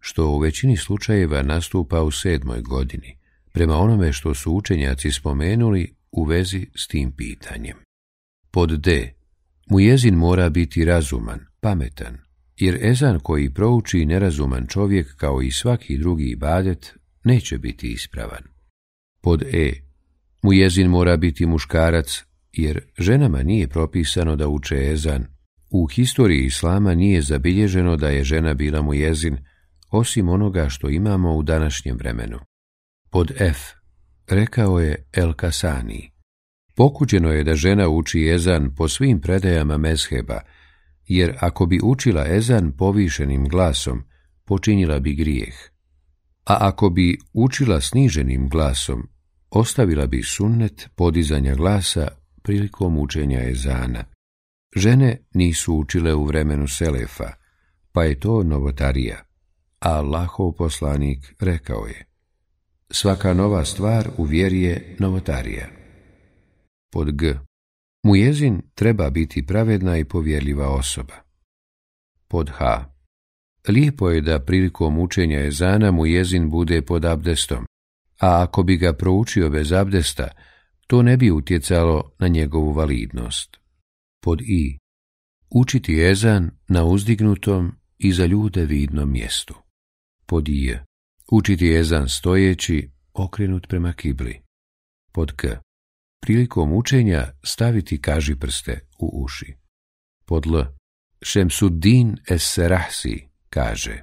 što u većini slučajeva nastupa u sedmoj godini, prema onome što su učenjaci spomenuli u vezi s tim pitanjem. Pod D. Mujezin mora biti razuman, pametan, jer ezan koji prouči nerazuman čovjek kao i svaki drugi badet neće biti ispravan. Pod E. Mujezin mora biti muškarac, jer ženama nije propisano da uče ezan. U historiji islama nije zabilježeno da je žena bila mujezin, osim onoga što imamo u današnjem vremenu. Pod F. Rekao je El Kasani. Pokuđeno je da žena uči ezan po svim predajama mezheba, jer ako bi učila ezan povišenim glasom, počinila bi grijeh. A ako bi učila sniženim glasom, ostavila bi sunnet podizanja glasa prilikom učenja ezana. Žene nisu učile u vremenu Selefa, pa je to novotarija. Allahov poslanik rekao je. Svaka nova stvar u vjeri je novotarija. Pod G. Mujezin treba biti pravedna i povjerljiva osoba. Pod H. Lijepo je da prilikom učenja jezana mujezin bude pod abdestom, a ako bi ga proučio bez abdesta, to ne bi utjecalo na njegovu validnost. Pod I. Učiti jezan na uzdignutom i za ljude vidnom mjestu. Pod J. Učiti jezan stojeći, okrenut prema kibli. Pod k. Prilikom učenja staviti kaži prste u uši. Pod l. Šemsuddin Es-Serahsi kaže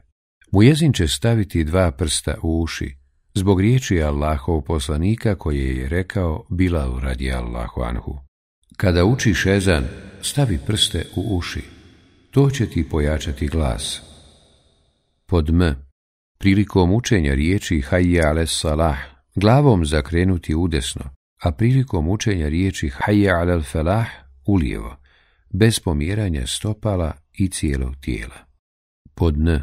Mujezin će staviti dva prsta u uši, zbog riječi Allahov poslanika koje je rekao Bilal radi Allahu anhu. Kada učiš ezan, stavi prste u uši. To će ti pojačati glas. Pod m prilikom učenja riječi hajja ale salah, glavom zakrenuti udesno, a prilikom učenja riječi hajja alal falah ulijevo, bez pomjeranja stopala i cijelog tijela. Pod n.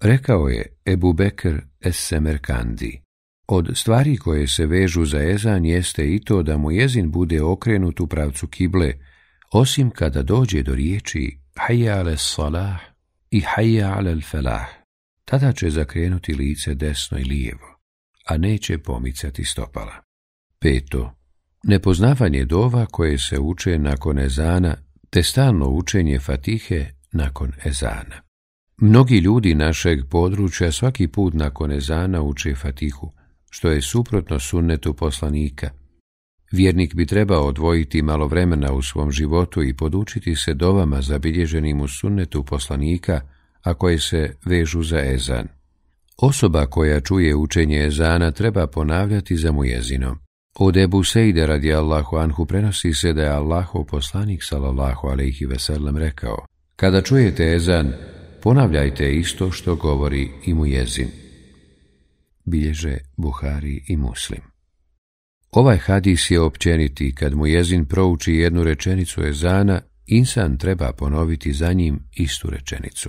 Rekao je Ebu Bekr es-Semerkandi, Od stvari koje se vežu za ezan jeste i to da mu jezin bude okrenut u pravcu kible, osim kada dođe do riječi hajja ala salah i hajja ale falah. Tada će zakrenuti lice desno i lijevo, a neće pomicati stopala. Peto, nepoznavanje dova koje se uče nakon ezana, te stalno učenje fatihe nakon ezana. Mnogi ljudi našeg područja svaki put nakon ezana uče fatihu, što je suprotno sunnetu poslanika. Vjernik bi trebao odvojiti malo vremena u svom životu i podučiti se dovama zabilježenim u sunnetu poslanika, a koje se vežu za ezan. Osoba koja čuje učenje ezana treba ponavljati za mujezinom. Od Ebu Sejde radi Allahu Anhu prenosi se da je Allahu poslanik salallahu alaihi veselem rekao Kada čujete ezan, ponavljajte isto što govori i jezin. Bilježe Buhari i Muslim. Ovaj hadis je općeniti kad mu jezin prouči jednu rečenicu ezana, insan treba ponoviti za njim istu rečenicu.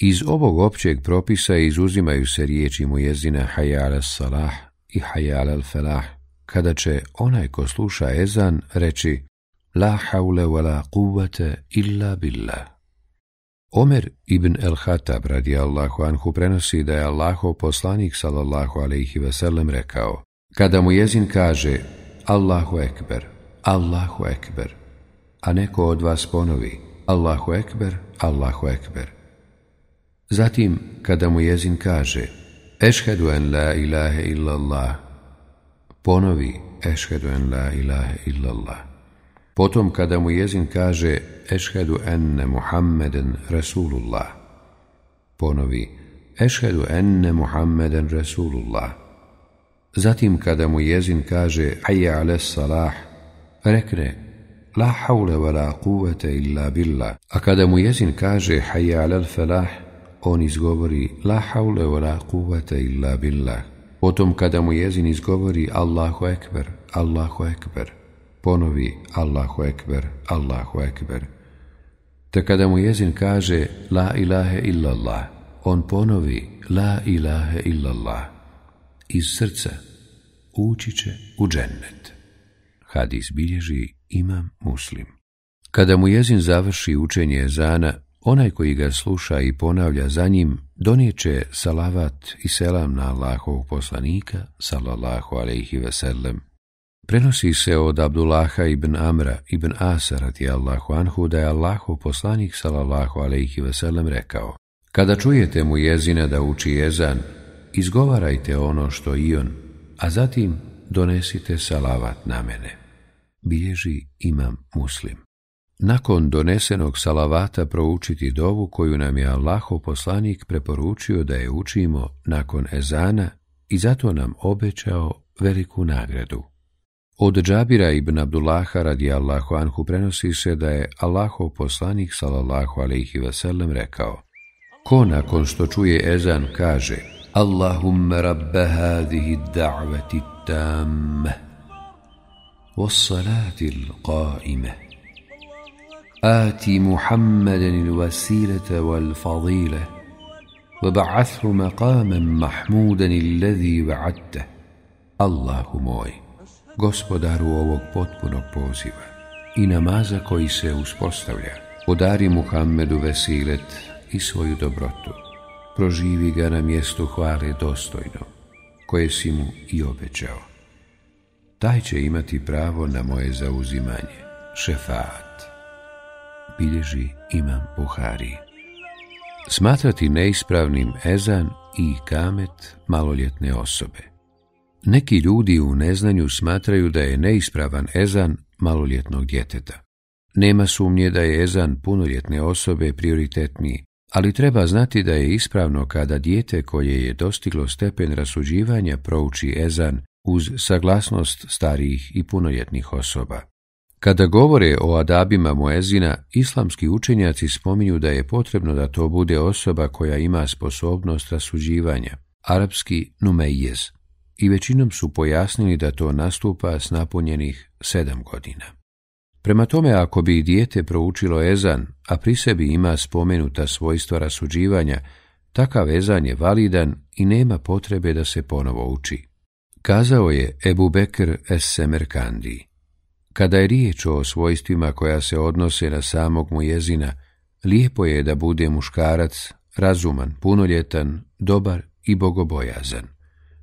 Iz ovog općeg propisa izuzimaju se riječi jezina jezina salah i Hayal al-Falah, kada će onaj ko sluša ezan reći La haule wa la illa billah. Omer ibn el-Hatab radi Allahu anhu prenosi da je Allaho poslanik sallallahu alaihi veselem rekao Kada mu jezin kaže Allahu ekber, Allahu ekber, a neko od vas ponovi Allahu ekber, Allahu ekber, Zatim, kada mu jezin kaže Ešhedu en la ilahe illallah, ponovi Ešhedu en la ilahe illallah. Potom, kada mu jezin kaže Ešhedu enne Muhammeden Rasulullah, ponovi Ešhedu enne Muhammeden Rasulullah. Zatim, kada mu jezin kaže Hayya ala salah, rekne La haule wa la illa billah. A kada mu jezin kaže Hayya ala falah, on izgovori La haule wa la kuvata illa billah. Potom kada mu jezin izgovori Allahu ekber, Allahu ekber, ponovi Allahu ekber, Allahu ekber. Te kada mu jezin kaže La ilahe illallah, on ponovi La ilahe illallah. Iz srca ući će u džennet. Hadis bilježi imam muslim. Kada mu jezin završi učenje zana, Onaj koji ga sluša i ponavlja za njim, donijeće salavat i selam na Allahovog poslanika, salallahu alaihi veselem. Prenosi se od Abdullaha ibn Amra ibn asarati i Allahu Anhu da je Allahov poslanik, salallahu alaihi veselem, rekao Kada čujete mu jezina da uči jezan, izgovarajte ono što i on, a zatim donesite salavat na mene. Bilježi imam muslim nakon donesenog salavata proučiti dovu koju nam je Allahov poslanik preporučio da je učimo nakon ezana i zato nam obećao veliku nagradu. Od Džabira ibn Abdullaha radi Allahu Anhu prenosi se da je Allahov poslanik salallahu alaihi vasallam rekao Ko nakon što čuje ezan kaže Allahumma rabbe hadihi da'vati tamme Vossalatil qa'imeh آت محمدا الوسيلة والفضيلة وبعثه مقاما محمودا الذي وعدته Allahu moj, gospodaru ovog potpunog poziva i namaza koji se uspostavlja, podari Muhammedu vesilet i svoju dobrotu. Proživi ga na mjestu hvale dostojno, koje si mu i obećao. Taj će imati pravo na moje zauzimanje, šefat bilježi Imam Buhari. Smatrati neispravnim ezan i kamet maloljetne osobe. Neki ljudi u neznanju smatraju da je neispravan ezan maloljetnog djeteta. Nema sumnje da je ezan punoljetne osobe prioritetniji, ali treba znati da je ispravno kada dijete koje je dostiglo stepen rasuđivanja prouči ezan uz saglasnost starijih i punoljetnih osoba. Kada govore o adabima Muezina, islamski učenjaci spominju da je potrebno da to bude osoba koja ima sposobnost rasuđivanja, arapski numejez, i većinom su pojasnili da to nastupa s napunjenih sedam godina. Prema tome, ako bi dijete proučilo ezan, a pri sebi ima spomenuta svojstva rasuđivanja, takav ezan je validan i nema potrebe da se ponovo uči. Kazao je Ebu Bekr S. Semerkandi. Kada je riječ o svojstvima koja se odnose na samog mu jezina, lijepo je da bude muškarac, razuman, punoljetan, dobar i bogobojazan,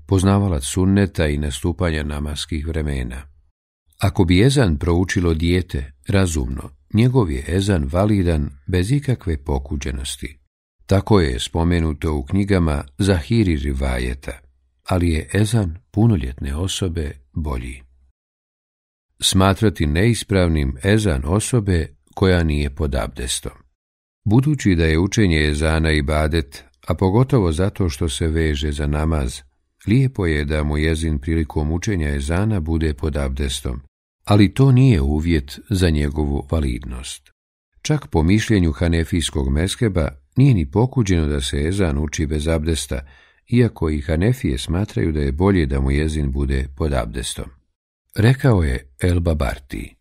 poznavalac sunneta i nastupanja namaskih vremena. Ako bi jezan proučilo dijete razumno, njegov je ezan validan bez ikakve pokuđenosti. Tako je spomenuto u knjigama Zahiri Rivajeta, ali je ezan punoljetne osobe bolji smatrati neispravnim ezan osobe koja nije pod abdestom. Budući da je učenje ezana i badet, a pogotovo zato što se veže za namaz, lijepo je da mu jezin prilikom učenja ezana bude pod abdestom, ali to nije uvjet za njegovu validnost. Čak po mišljenju hanefijskog meskeba nije ni pokuđeno da se ezan uči bez abdesta, iako i hanefije smatraju da je bolje da mu jezin bude pod abdestom. Rekao je Elba Barti,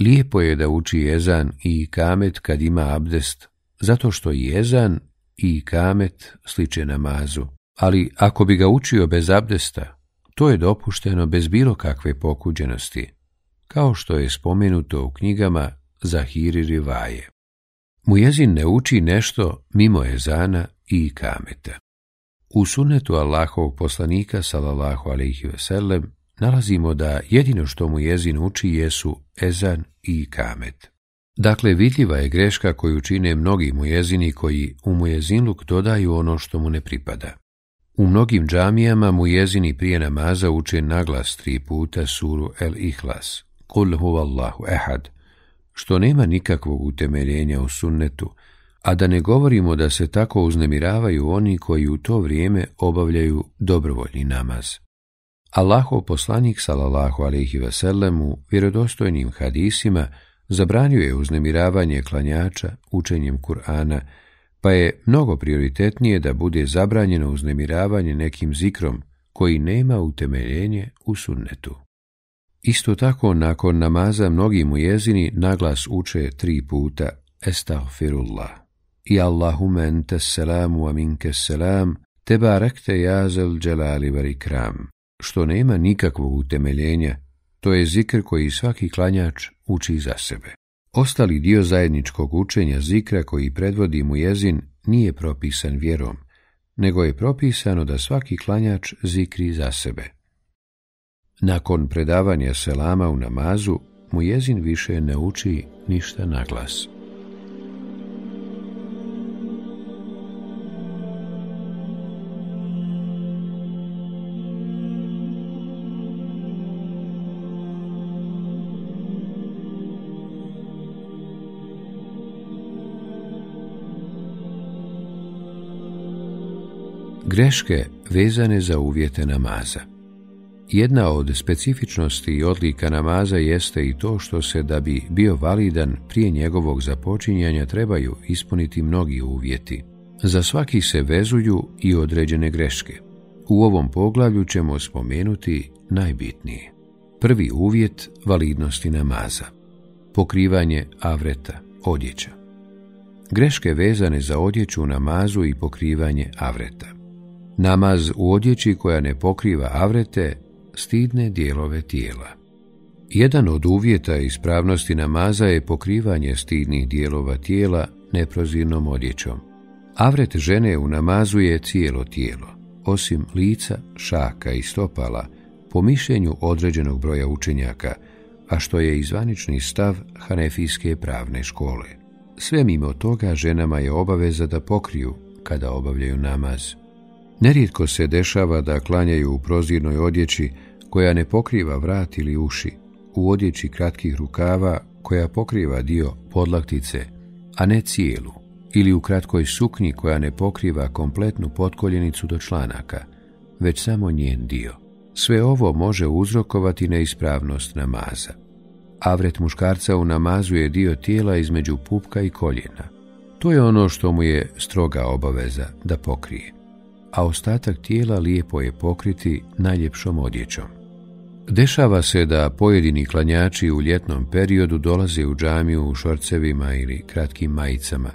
lijepo je da uči jezan i kamet kad ima abdest, zato što jezan i kamet sliče namazu, ali ako bi ga učio bez abdesta, to je dopušteno bez bilo kakve pokuđenosti, kao što je spomenuto u knjigama Zahiri Rivaje. Mujezin ne uči nešto mimo jezana i kameta. U sunetu Allahovog poslanika, salallahu alaihi veselem, nalazimo da jedino što mu jezin uči jesu ezan i kamet. Dakle, vidljiva je greška koju čine mnogi jezini koji u mujezinluk dodaju ono što mu ne pripada. U mnogim džamijama jezini prije namaza uče naglas tri puta suru El Ihlas, Kul huvallahu ehad, što nema nikakvog utemeljenja u sunnetu, a da ne govorimo da se tako uznemiravaju oni koji u to vrijeme obavljaju dobrovoljni namaz. Allahov poslanik alejhi ve sellem u vjerodostojnim hadisima zabranio je uznemiravanje klanjača učenjem Kur'ana, pa je mnogo prioritetnije da bude zabranjeno uznemiravanje nekim zikrom koji nema utemeljenje u sunnetu. Isto tako, nakon namaza mnogi mu jezini naglas uče tri puta Estagfirullah i allahumente selamu aminke selam, tebarekte jazel dželali varikram što nema nikakvog utemeljenja, to je zikr koji svaki klanjač uči za sebe. Ostali dio zajedničkog učenja zikra koji predvodi mu jezin nije propisan vjerom, nego je propisano da svaki klanjač zikri za sebe. Nakon predavanja selama u namazu, mu jezin više ne uči ništa na glas. Greške vezane za uvjete namaza Jedna od specifičnosti i odlika namaza jeste i to što se da bi bio validan prije njegovog započinjanja trebaju ispuniti mnogi uvjeti. Za svaki se vezuju i određene greške. U ovom poglavlju ćemo spomenuti najbitnije. Prvi uvjet validnosti namaza. Pokrivanje avreta, odjeća. Greške vezane za odjeću namazu i pokrivanje avreta. Namaz u odjeći koja ne pokriva avrete, stidne dijelove tijela. Jedan od uvjeta ispravnosti namaza je pokrivanje stidnih dijelova tijela neprozirnom odjećom. Avret žene u namazu je cijelo tijelo, osim lica, šaka i stopala, po mišljenju određenog broja učenjaka, a što je izvanični stav Hanefijske pravne škole. Sve mimo toga ženama je obaveza da pokriju kada obavljaju namaz. Nerijetko se dešava da klanjaju u prozirnoj odjeći koja ne pokriva vrat ili uši, u odjeći kratkih rukava koja pokriva dio podlaktice, a ne cijelu, ili u kratkoj suknji koja ne pokriva kompletnu potkoljenicu do članaka, već samo njen dio. Sve ovo može uzrokovati neispravnost namaza. Avret muškarca u namazu je dio tijela između pupka i koljena. To je ono što mu je stroga obaveza da pokrije a ostatak tijela lijepo je pokriti najljepšom odjećom. Dešava se da pojedini klanjači u ljetnom periodu dolaze u džamiju u šorcevima ili kratkim majicama,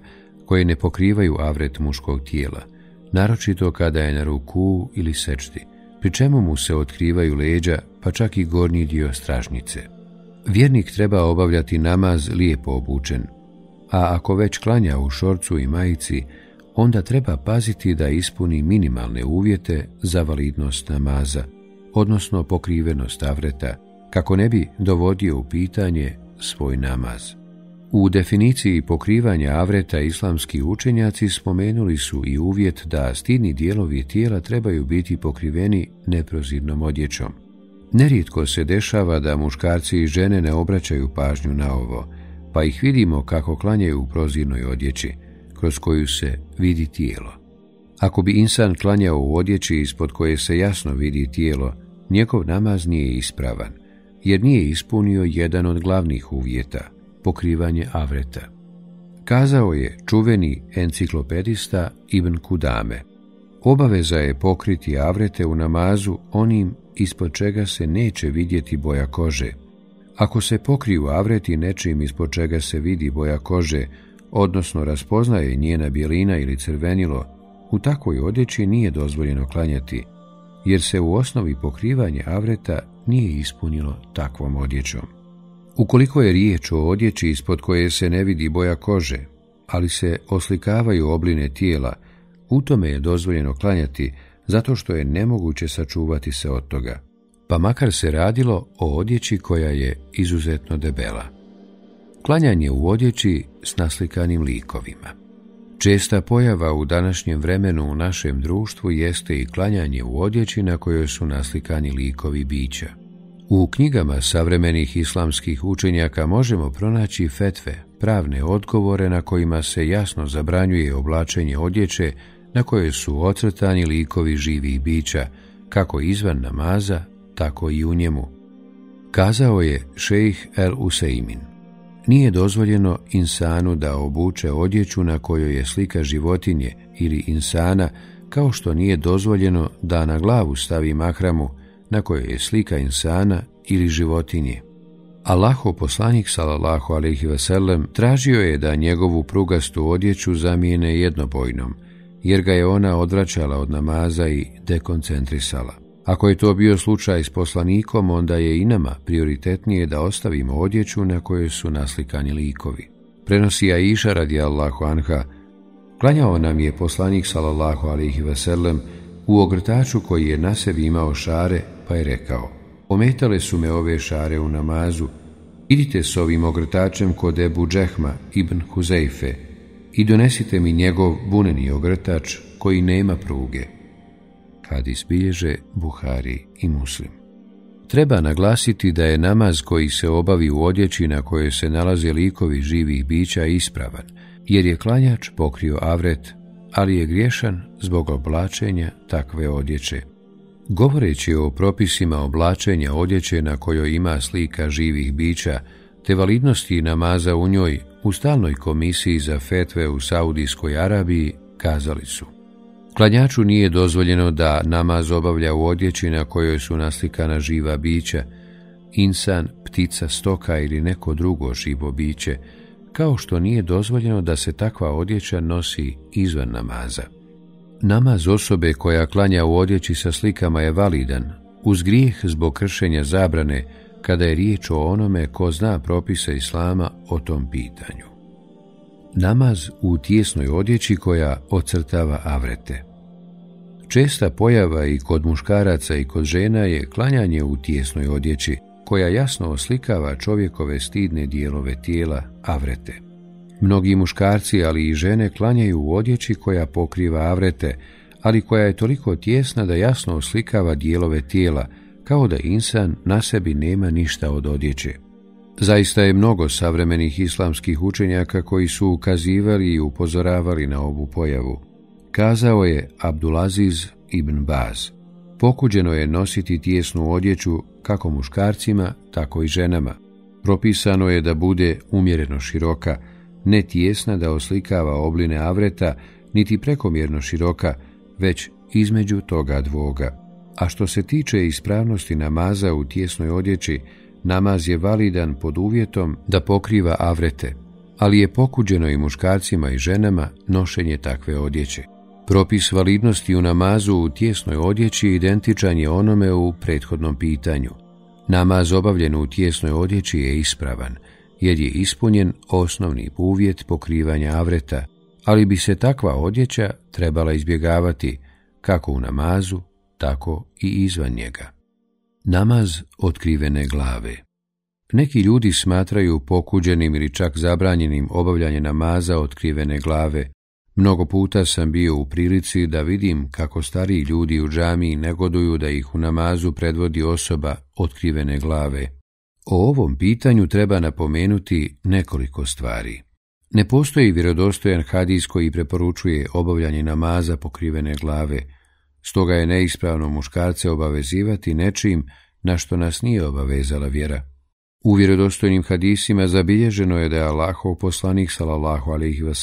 koje ne pokrivaju avret muškog tijela, naročito kada je na ruku ili sečti, pri čemu mu se otkrivaju leđa, pa čak i gornji dio stražnice. Vjernik treba obavljati namaz lijepo obučen, a ako već klanja u šorcu i majici, onda treba paziti da ispuni minimalne uvjete za validnost namaza, odnosno pokrivenost avreta, kako ne bi dovodio u pitanje svoj namaz. U definiciji pokrivanja avreta islamski učenjaci spomenuli su i uvjet da stidni dijelovi tijela trebaju biti pokriveni neprozirnom odjećom. Nerijetko se dešava da muškarci i žene ne obraćaju pažnju na ovo, pa ih vidimo kako klanjaju u prozirnoj odjeći, kroz koju se vidi tijelo. Ako bi insan klanjao u odjeći ispod koje se jasno vidi tijelo, njegov namaz nije ispravan, jer nije ispunio jedan od glavnih uvjeta, pokrivanje avreta. Kazao je čuveni enciklopedista Ibn Kudame. Obaveza je pokriti avrete u namazu onim ispod čega se neće vidjeti boja kože. Ako se pokriju avreti nečim ispod čega se vidi boja kože, odnosno raspoznaje njena bjelina ili crvenilo, u takvoj odjeći nije dozvoljeno klanjati, jer se u osnovi pokrivanje avreta nije ispunilo takvom odjećom. Ukoliko je riječ o odjeći ispod koje se ne vidi boja kože, ali se oslikavaju obline tijela, u tome je dozvoljeno klanjati zato što je nemoguće sačuvati se od toga, pa makar se radilo o odjeći koja je izuzetno debela. Klanjanje u odjeći s naslikanim likovima. Česta pojava u današnjem vremenu u našem društvu jeste i klanjanje u odjeći na kojoj su naslikani likovi bića. U knjigama savremenih islamskih učenjaka možemo pronaći fetve, pravne odgovore na kojima se jasno zabranjuje oblačenje odjeće na kojoj su ocrtani likovi živih bića, kako izvan namaza, tako i u njemu. Kazao je šejh El Useimin. Nije dozvoljeno insanu da obuče odjeću na kojoj je slika životinje ili insana, kao što nije dozvoljeno da na glavu stavi mahramu na kojoj je slika insana ili životinje. Allaho poslanik sallallahu alejhi ve tražio je da njegovu prugastu odjeću zamijene jednobojnom, jer ga je ona odvraćala od namaza i dekoncentrisala. Ako je to bio slučaj s poslanikom, onda je i nama prioritetnije da ostavimo odjeću na kojoj su naslikani likovi. Prenosi Aisha radi Allahu Anha, klanjao nam je poslanik sallallahu alihi u ogrtaču koji je na sebi imao šare, pa je rekao, ometale su me ove šare u namazu, idite s ovim ogrtačem kod Ebu Džehma ibn Huzeife i donesite mi njegov buneni ogrtač koji nema pruge. Hadis bilježe Buhari i Muslim. Treba naglasiti da je namaz koji se obavi u odjeći na kojoj se nalaze likovi živih bića ispravan, jer je klanjač pokrio avret, ali je griješan zbog oblačenja takve odjeće. Govoreći o propisima oblačenja odjeće na kojoj ima slika živih bića, te validnosti namaza u njoj, u stalnoj komisiji za fetve u Saudijskoj Arabiji kazali su. Klanjaču nije dozvoljeno da namaz obavlja u odjeći na kojoj su naslikana živa bića, insan, ptica, stoka ili neko drugo živo biće, kao što nije dozvoljeno da se takva odjeća nosi izvan namaza. Namaz osobe koja klanja u odjeći sa slikama je validan, uz grijeh zbog kršenja zabrane, kada je riječ o onome ko zna propise Islama o tom pitanju. Namaz u tjesnoj odjeći koja ocrtava avrete. Česta pojava i kod muškaraca i kod žena je klanjanje u tjesnoj odjeći, koja jasno oslikava čovjekove stidne dijelove tijela, avrete. Mnogi muškarci, ali i žene, klanjaju u odjeći koja pokriva avrete, ali koja je toliko tjesna da jasno oslikava dijelove tijela, kao da insan na sebi nema ništa od odjeće. Zaista je mnogo savremenih islamskih učenjaka koji su ukazivali i upozoravali na ovu pojavu. Kazao je Abdulaziz ibn Baz. Pokuđeno je nositi tijesnu odjeću kako muškarcima, tako i ženama. Propisano je da bude umjereno široka, ne tijesna da oslikava obline avreta, niti prekomjerno široka, već između toga dvoga. A što se tiče ispravnosti namaza u tijesnoj odjeći, namaz je validan pod uvjetom da pokriva avrete, ali je pokuđeno i muškarcima i ženama nošenje takve odjeće. Propis validnosti u namazu u tjesnoj odjeći identičan je onome u prethodnom pitanju. Namaz obavljen u tjesnoj odjeći je ispravan, jer je ispunjen osnovni uvjet pokrivanja avreta, ali bi se takva odjeća trebala izbjegavati, kako u namazu, tako i izvan njega. Namaz otkrivene glave Neki ljudi smatraju pokuđenim ili čak zabranjenim obavljanje namaza otkrivene glave, Mnogo puta sam bio u prilici da vidim kako stariji ljudi u džamiji negoduju da ih u namazu predvodi osoba otkrivene glave. O ovom pitanju treba napomenuti nekoliko stvari. Ne postoji vjerodostojan hadis koji preporučuje obavljanje namaza pokrivene glave, stoga je neispravno muškarce obavezivati nečim na što nas nije obavezala vjera. U vjerodostojnim hadisima zabilježeno je da je Allahov poslanik sallallahu alejhi ve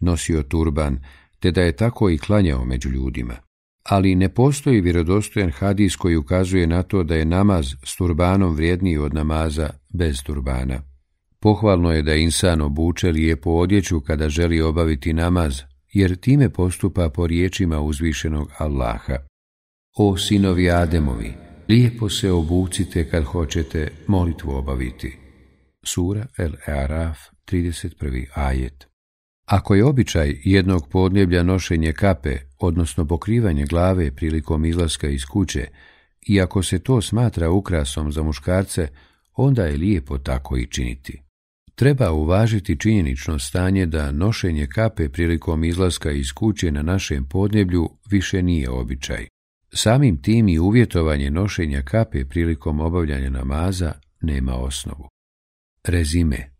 nosio turban, te da je tako i klanjao među ljudima. Ali ne postoji vjerodostojan hadis koji ukazuje na to da je namaz s turbanom vrijedniji od namaza bez turbana. Pohvalno je da insan obuče lijepo odjeću kada želi obaviti namaz, jer time postupa po riječima uzvišenog Allaha. O sinovi Ademovi, lijepo se obucite kad hoćete molitvu obaviti. Sura El Araf 31. ajet ako je običaj jednog podneblja nošenje kape, odnosno pokrivanje glave prilikom izlaska iz kuće, i ako se to smatra ukrasom za muškarce, onda je lijepo tako i činiti. Treba uvažiti činjenično stanje da nošenje kape prilikom izlaska iz kuće na našem podneblju više nije običaj. Samim tim i uvjetovanje nošenja kape prilikom obavljanja namaza nema osnovu. Rezime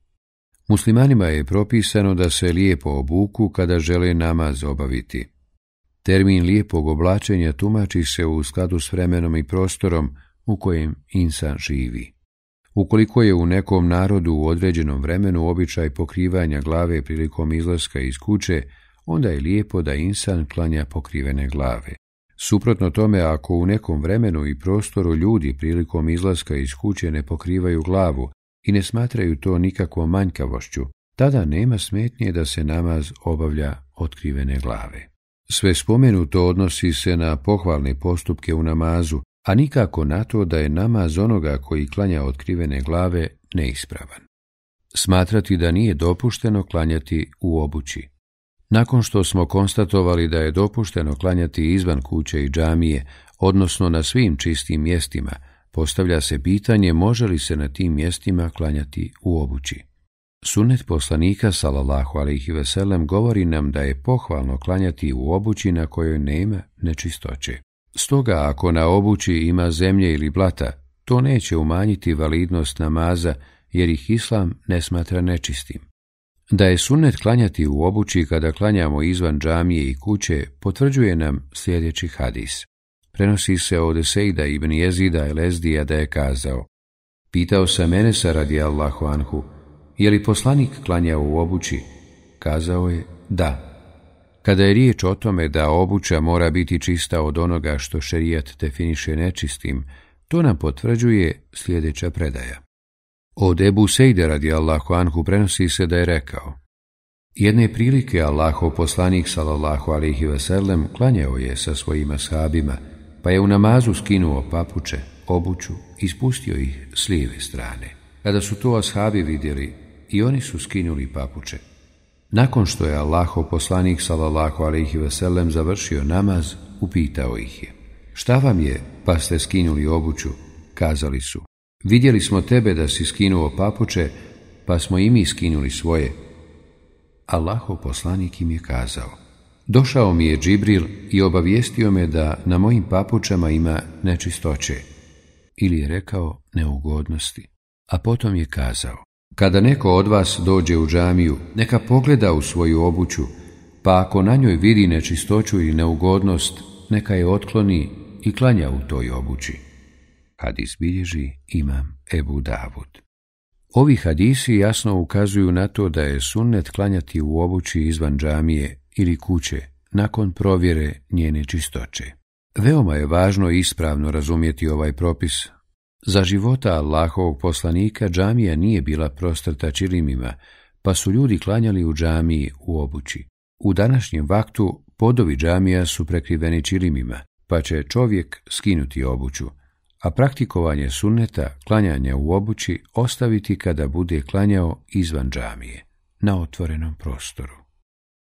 Muslimanima je propisano da se lijepo obuku kada žele namaz obaviti. Termin lijepog oblačenja tumači se u skladu s vremenom i prostorom u kojem insan živi. Ukoliko je u nekom narodu u određenom vremenu običaj pokrivanja glave prilikom izlaska iz kuće, onda je lijepo da insan klanja pokrivene glave. Suprotno tome, ako u nekom vremenu i prostoru ljudi prilikom izlaska iz kuće ne pokrivaju glavu, i ne smatraju to nikakvom manjkavošću, tada nema smetnje da se namaz obavlja otkrivene glave. Sve spomenuto odnosi se na pohvalne postupke u namazu, a nikako na to da je namaz onoga koji klanja otkrivene glave neispravan. Smatrati da nije dopušteno klanjati u obući. Nakon što smo konstatovali da je dopušteno klanjati izvan kuće i džamije, odnosno na svim čistim mjestima, Postavlja se pitanje može li se na tim mjestima klanjati u obući. Sunet poslanika sallallahu ve veselem govori nam da je pohvalno klanjati u obući na kojoj nema nečistoće. Stoga ako na obući ima zemlje ili blata, to neće umanjiti validnost namaza jer ih islam ne smatra nečistim. Da je sunet klanjati u obući kada klanjamo izvan džamije i kuće, potvrđuje nam sljedeći hadis. Prenosi se od Sejda ibn Jezida Elezdija da je kazao Pitao sam sa radi Allahu Anhu, je li poslanik klanjao u obući? Kazao je da. Kada je riječ o tome da obuća mora biti čista od onoga što šerijat definiše nečistim, to nam potvrđuje sljedeća predaja. Od Ebu Sejde radi Allahu Anhu prenosi se da je rekao Jedne prilike Allahov poslanik sallallahu alaihi vasallam klanjao je sa svojima sahabima, pa je u namazu skinuo papuče, obuću i spustio ih s lijeve strane. Kada su to ashabi vidjeli, i oni su skinuli papuče. Nakon što je Allahov poslanik sallallahu alaihi veselem završio namaz, upitao ih je. Šta vam je, pa ste skinuli obuću? Kazali su. Vidjeli smo tebe da si skinuo papuče, pa smo i mi skinuli svoje. Allahov poslanik im je kazao. Došao mi je Džibril i obavijestio me da na mojim papučama ima nečistoće, ili je rekao neugodnosti. A potom je kazao, kada neko od vas dođe u džamiju, neka pogleda u svoju obuću, pa ako na njoj vidi nečistoću i neugodnost, neka je otkloni i klanja u toj obući. Hadis bilježi imam Ebu Davud. Ovi hadisi jasno ukazuju na to da je sunnet klanjati u obući izvan džamije ili kuće nakon provjere njene čistoće. Veoma je važno ispravno razumjeti ovaj propis. Za života Allahovog poslanika džamija nije bila prostrta čilimima, pa su ljudi klanjali u džamiji u obući. U današnjem vaktu podovi džamija su prekriveni čilimima, pa će čovjek skinuti obuću, a praktikovanje sunneta klanjanja u obući ostaviti kada bude klanjao izvan džamije, na otvorenom prostoru.